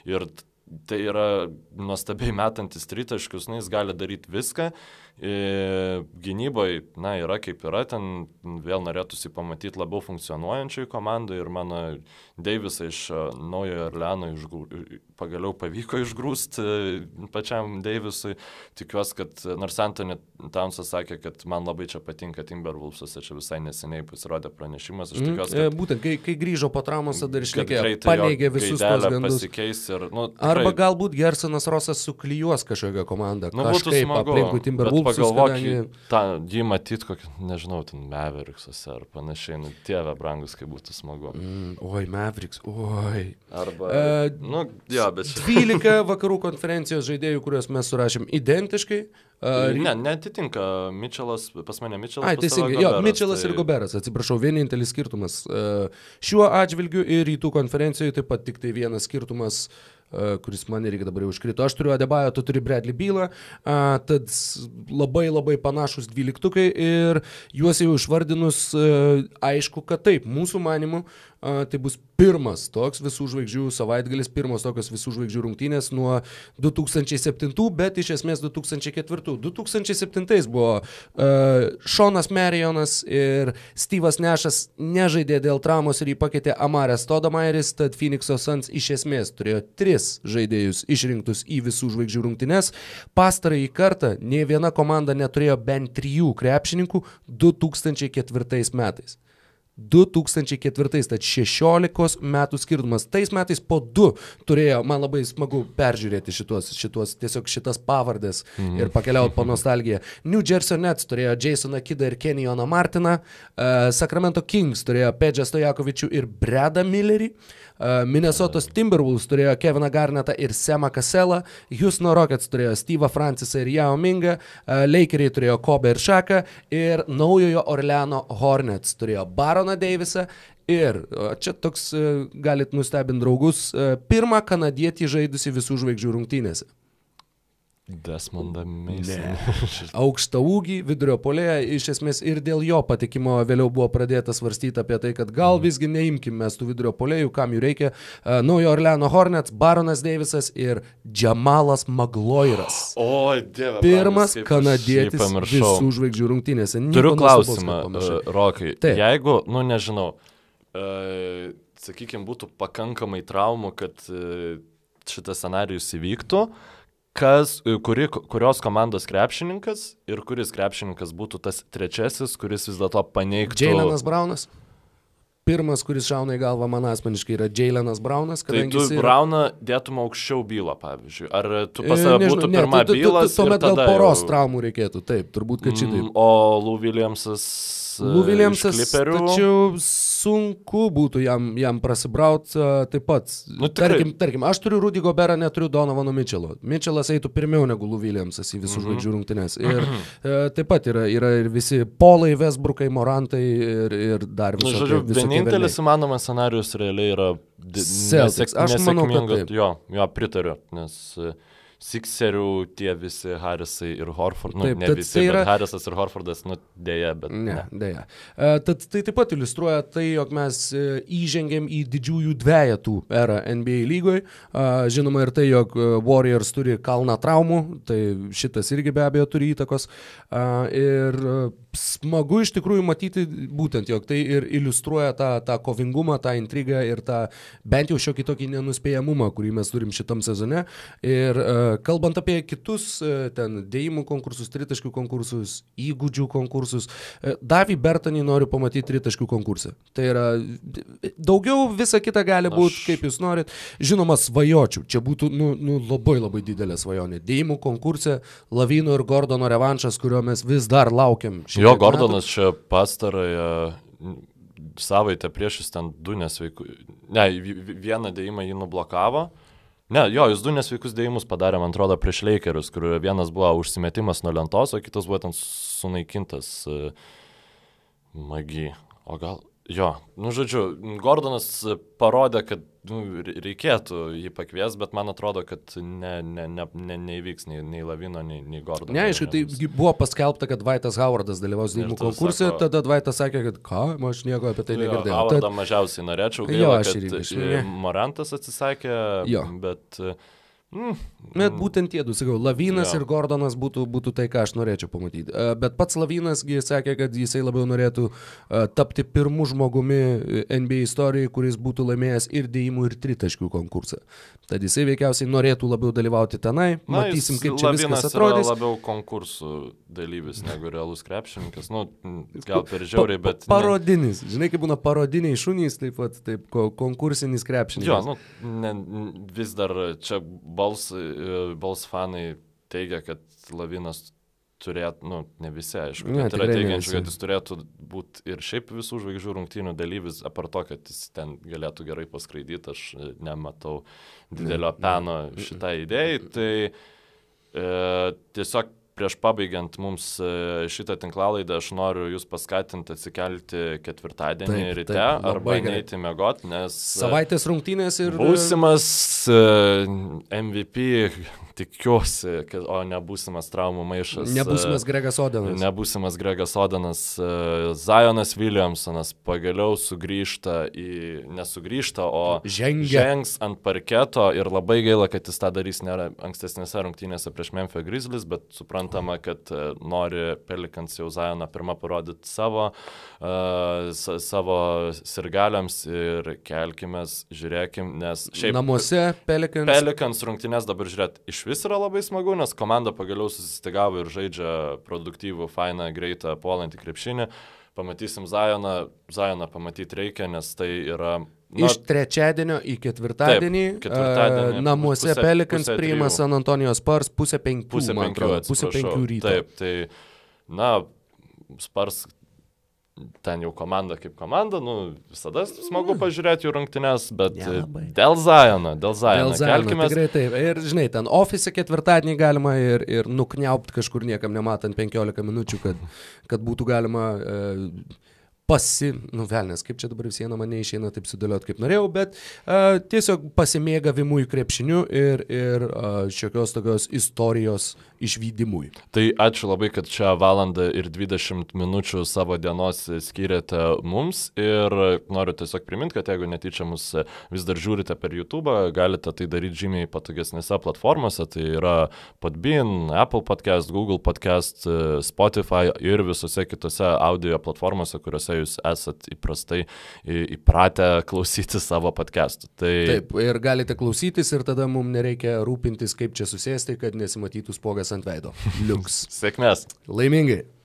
Speaker 2: ir tai yra nuostabiai metantis tritaškius, nu, jis gali daryti viską Gynyboje, na, yra kaip yra, ten vėl norėtųsi pamatyti labiau funkcionuojančiai komandai ir mano Deivisą iš e, Naujojo Orleano išgrū... pagaliau pavyko išgrūsti e, pačiam Deivisui. Tikiuosi, kad nors Antony Townsas sakė, kad man labai čia patinka Timberwolves'ose, čia visai neseniai pasirodė pranešimas. Aš
Speaker 1: Mm,
Speaker 2: tikiuosi,
Speaker 1: e,
Speaker 2: kad
Speaker 1: Būtent, kai, kai grįžo po traumos,
Speaker 2: kad
Speaker 1: išlikė, paneigė visus tos gandus.
Speaker 2: ir, nu,
Speaker 1: Arba
Speaker 2: tikrai-
Speaker 1: galbūt Gersonas Rosas suklyjuos kažkokią komandą.
Speaker 2: Nu, būtų smagu.
Speaker 1: aplinkui
Speaker 2: bet
Speaker 1: Timberwolvesus,
Speaker 2: pagalvok,
Speaker 1: kadangi...
Speaker 2: tą, jį matyti kokį, nežinau, ten Meveriksose ar panašiai, nu, tėvė brangus, kaip būtų smagu.
Speaker 1: Mm, oi, Mavericks, oi.
Speaker 2: Arba,
Speaker 1: E,
Speaker 2: nu, jo, bet čia.
Speaker 1: 12 vakarų konferencijos žaidėjų, kuriuos mes surašėm identiškai. Uh,
Speaker 2: Ne, netitinka Mitčelas, pas mane Mitčelas.
Speaker 1: Ai, teisingai, jo, Mitčelas
Speaker 2: tai-
Speaker 1: ir Goberas, atsiprašau, vienintelis skirtumas. E, Šiuo atžvilgiu ir rytų konferencijoje taip pat tik tai vienas skirtumas, e, kuris man irgi dabar jau užkrito. Aš turiu Adebayo, tu turi Bradley Bylą, tad labai labai panašus dvyliktukai ir juos jau išvardinus, aišku, kad taip, mūsų manimu, a, tai bus pirmas toks visų žvaigždžių savaitgalis, pirmos tokios visų žvaigždžių rungtynės nuo 2007, bet iš esmės 2004. 2007 buvo uh, Šonas Marijonas ir Steve'as Nešas nežaidė dėl traumos ir jį pakeitė Amarės Todamairis, tad Phoenix'o Suns iš esmės turėjo tris žaidėjus išrinktus į visų žvaigždžių rungtynes. Pastarąjį kartą nie viena komanda neturėjo bent trijų krepšininkų 2004 metais. 2004, tad 16 metų skirtumas. Tais metais po 2 turėjo, man labai smagu peržiūrėti šitos, šitos tiesiog šitas pavardės mhm. ir pakeliauti po nostalgiją. New Jersey Nets turėjo Jasoną Kidą ir Kenyoną Martiną, uh, Sacramento Kings turėjo Pedžą Stojakovičių ir Bredą Millerį, uh, Minnesotos Timberwolves turėjo Keviną Garnetą ir Semą Kaselą, Houston Rockets turėjo Steve'ą Francisą ir Jao Mingą, uh, Lakeriai turėjo Kobe ir Šaką ir naujojo Orleano Hornets turėjo Baroną Davisą ir o, čia toks galit nustebinti draugus, pirmą kanadietį žaidusi visų žvaigždžių rungtynėse.
Speaker 2: Desmondą Mason.
Speaker 1: Aukštą ūgį, vidurio polėje, iš esmės ir dėl jo patikimo vėliau buvo pradėta svarstyti apie tai, kad gal visgi neimkim mes tų vidurio polėjų, kam jų reikia. E, Naujo Orleano Hornets, Baronas Davisas ir Džamalas Magloiras.
Speaker 2: O, dieve.
Speaker 1: Pirmas kanadietis visų žvaigždžių rungtynėse. Nieko
Speaker 2: Turiu klausimą, uh, Rokai.
Speaker 1: Taip.
Speaker 2: Jeigu, nu nežinau, uh, sakykime, būtų pakankamai traumų, kad uh, šitas scenarius įvyktų, kas, e, kuri, kurios komandos krepšininkas ir kuris krepšininkas būtų tas trečiasis, kuris vis dėlto paneigtų.
Speaker 1: Džiailenas Braunas. Pirmas, kuris šauna į galvą man asmeniškai, yra Džiailenas Braunas,
Speaker 2: Tai tu
Speaker 1: yra...
Speaker 2: Brauną dėtum aukščiau bylą, pavyzdžiui. Ar tu
Speaker 1: E,
Speaker 2: pas save būtų
Speaker 1: ne,
Speaker 2: pirma bylas?
Speaker 1: Tuomet gal poros
Speaker 2: jau-
Speaker 1: traumų reikėtų, taip, turbūt, kad šitaip.
Speaker 2: Mm, O Lou Williamsas. E,
Speaker 1: Lou Williamsas, tačiau sunku būtų jam, jam prasibrauti uh, taip pat.
Speaker 2: Nu, tikrai.
Speaker 1: tarkim, tarkim, aš turiu Rudy Goberą, neturiu Donovano Mitchelo. Mitchelas eitų pirmiau negu Lou Williamsas į visų
Speaker 2: Mhm.
Speaker 1: žvaigždžių rungtynes. Ir uh, taip pat yra, yra ir visi Polai, Vesbrukai, Morantai ir, ir dar
Speaker 2: Nu,
Speaker 1: visokie.
Speaker 2: žodžiu,
Speaker 1: visokie
Speaker 2: vienintelis įmanomas scenarius realiai yra
Speaker 1: Celtics. Aš manau, kad taip.
Speaker 2: Jo, jo, pritariu, nes e, Sikserių tie visi Harrisai ir Horford, nu,
Speaker 1: Taip,
Speaker 2: ne visi,
Speaker 1: tai yra-
Speaker 2: bet Harrisas ir Horfordas, nu, dėja, bet
Speaker 1: Ne, dėja. E, Tad tai taip pat iliustruoja tai, jog mes e, įžengėm į didžiųjų dviejatų erą NBA lygoje. Žinoma ir tai, jog e, Warriors turi kalną traumų, tai šitas irgi be abejo turi įtakos. A, Ir e, smagu iš tikrųjų matyti būtent, jog tai ir iliustruoja tą, tą kovingumą, tą intrigą ir tą bent jau šiokį tokį nenuspėjamumą, kurį mes turim šitam sezone. Ir uh, kalbant apie kitus uh, ten dėjimų konkursus, tritaškių konkursus, įgūdžių konkursus, uh, Davį Bertonį noriu pamatyti tritaškių konkursą. Tai yra daugiau visa kita gali būti, kaip jūs norit. Žinoma, svajočiau. Čia būtų nu, nu, labai labai didelė svajonė. Dėjimų konkurse Lavino ir Gordono revanšas, kurio mes vis dar laukiam.
Speaker 2: Jo,
Speaker 1: metų.
Speaker 2: Gordonas čia pastarąją savaitę prieš jis ten du nesveikus. Ne, vi- vi- vieną dėjimą jį nublokavo. Ne, jo, jis du nesveikus dėjimus padarė, man atrodo, prieš Lakerius, kur vienas buvo užsimetimas nuo lentos, o kitas buvo ten sunaikintas uh, magi. O gal, jo, nu žodžiu, Gordonas parodė, kad nu, re- reikėtų jį pakvies, bet man atrodo, kad ne, ne, ne, ne, neįvyks nei, nei Lavino, nei, nei Gordono.
Speaker 1: Ne, aišku, tai buvo paskelbta, kad Vaitas Howardas dalyvaus
Speaker 2: tada
Speaker 1: konkurse,
Speaker 2: sako-
Speaker 1: tada Vaitas sakė, kad ką, aš nieko apie tai
Speaker 2: Jo,
Speaker 1: negirdėjau.
Speaker 2: Havardą
Speaker 1: Tad,
Speaker 2: mažiausiai norėčiau,
Speaker 1: Jo,
Speaker 2: gaila,
Speaker 1: aš
Speaker 2: kad
Speaker 1: irgi,
Speaker 2: e. Morantas atsisakė,
Speaker 1: Jo.
Speaker 2: bet, e,
Speaker 1: Mm. Bet būtent tie du, sakau, Lavinas ja. ir Gordonas būtų, būtų tai, ką aš norėčiau pamatyti. Bet pats Lavinasgi sakė, kad jisai labiau norėtų tapti pirmu žmogumi NBA istorijoje, kuris būtų laimėjęs ir dėjimų, ir tritaškių konkursą. Tad jisai veikiausiai norėtų labiau dalyvauti tenai. Na, Matysim, kaip čia Lavinas viskas atrodys.
Speaker 2: Jis labiau konkursų dalyvis negu realus krepšininkas. Nu, gal per žiauriai, bet...
Speaker 1: Pa, parodinis. Ne... Žinai, kaip būna parodiniai šunys, taip pat taip, konkursinis krepšininkas.
Speaker 2: Jo, nu, ne, vis dar čia Bals, e, Bals fanai teigia, kad Lavinas turėtų, nu, ne visi, aišku, ne, yra teigiančių, kad jis turėtų būti ir šiaip visų žvaigždžių rungtynių dalyvis, apart to, kad jis ten galėtų gerai paskraidyti, aš nematau didelio peno šitai idėjai. Tai e, tiesiog prieš pabaigiant mums e, šitą tinklalaidą, aš noriu jūs paskatinti atsikelti ketvirtadienį taip, ryte taip, arba neiti mėgot, nes...
Speaker 1: E, Savaitės rungtynės ir...
Speaker 2: Būsimas e, MVP tikiuosi, o nebūsimas traumų maišas.
Speaker 1: Nebūsimas Gregas Odenas.
Speaker 2: Nebūsimas Gregas Odenas. Zajonas Williamsonas pagaliau sugrįžta į, nesugrįžta, o
Speaker 1: Žengia.
Speaker 2: žengs ant parketo ir labai gaila, kad jis tą darys nėra ankstesnėse rungtynėse prieš Memphis Grizzlies, bet suprantama, kad nori Pelikans jau Zajoną pirmą parodyti savo, uh, savo sirgaliams ir kelkime, žiūrėkim, nes
Speaker 1: šiaip... Namuose Pelikans.
Speaker 2: Pelikans rungtynės dabar žiūrėt iš vis yra labai smagu, nes komanda pagaliau susistigavo ir žaidžia produktyvų, fainą, greitą, puolantį krepšinį. Pamatysim Zajoną, Zajoną pamatyti reikia, nes tai yra
Speaker 1: Na, iš trečiadienio į ketvirtadienį, taip, ketvirtadienį uh, namuose pusė, Pelikans pusė priima trijų. San Antonijos Spars pusę penkių.
Speaker 2: Pusę penkių, pusę penkių ryto. Taip, tai, na, Spars ten jau komanda kaip komanda, nu, visada smagu pažiūrėti jų rungtynes, bet Nelabai. dėl Zajono, dėl Zajono.
Speaker 1: Kelkime... tikrai taip. Ir žinai, ten ofise ketvirtadienį galima ir, ir nukniaupt kažkur niekam nematant 15 minučių, kad, kad būtų galima... Uh, pasi, nu velnės, kaip čia dabar visieną mane išeina taip sudėlioti, kaip norėjau, bet uh, tiesiog pasimėgavimui krepšiniu ir, ir uh, šiokios tokios istorijos išvykimui.
Speaker 2: Tai ačiū labai, kad čia valandą ir 20 minučių savo dienos skiriate mums ir noriu tiesiog priminti, kad jeigu netyčia mus vis dar žiūrite per YouTube, galite tai daryti žymiai patogesnėse platformose, tai yra Podbean, Apple Podcast, Google Podcast, Spotify ir visose kitose audio platformose, kuriuose jūs esat įprastai įpratę klausyti savo podcastų.
Speaker 1: Tai... Taip, ir galite klausytis ir tada mums nereikia rūpintis, kaip čia susėsti, kad nesimatytų spogas ant veido. Liuks.
Speaker 2: Sėkmės.
Speaker 1: Laimingai.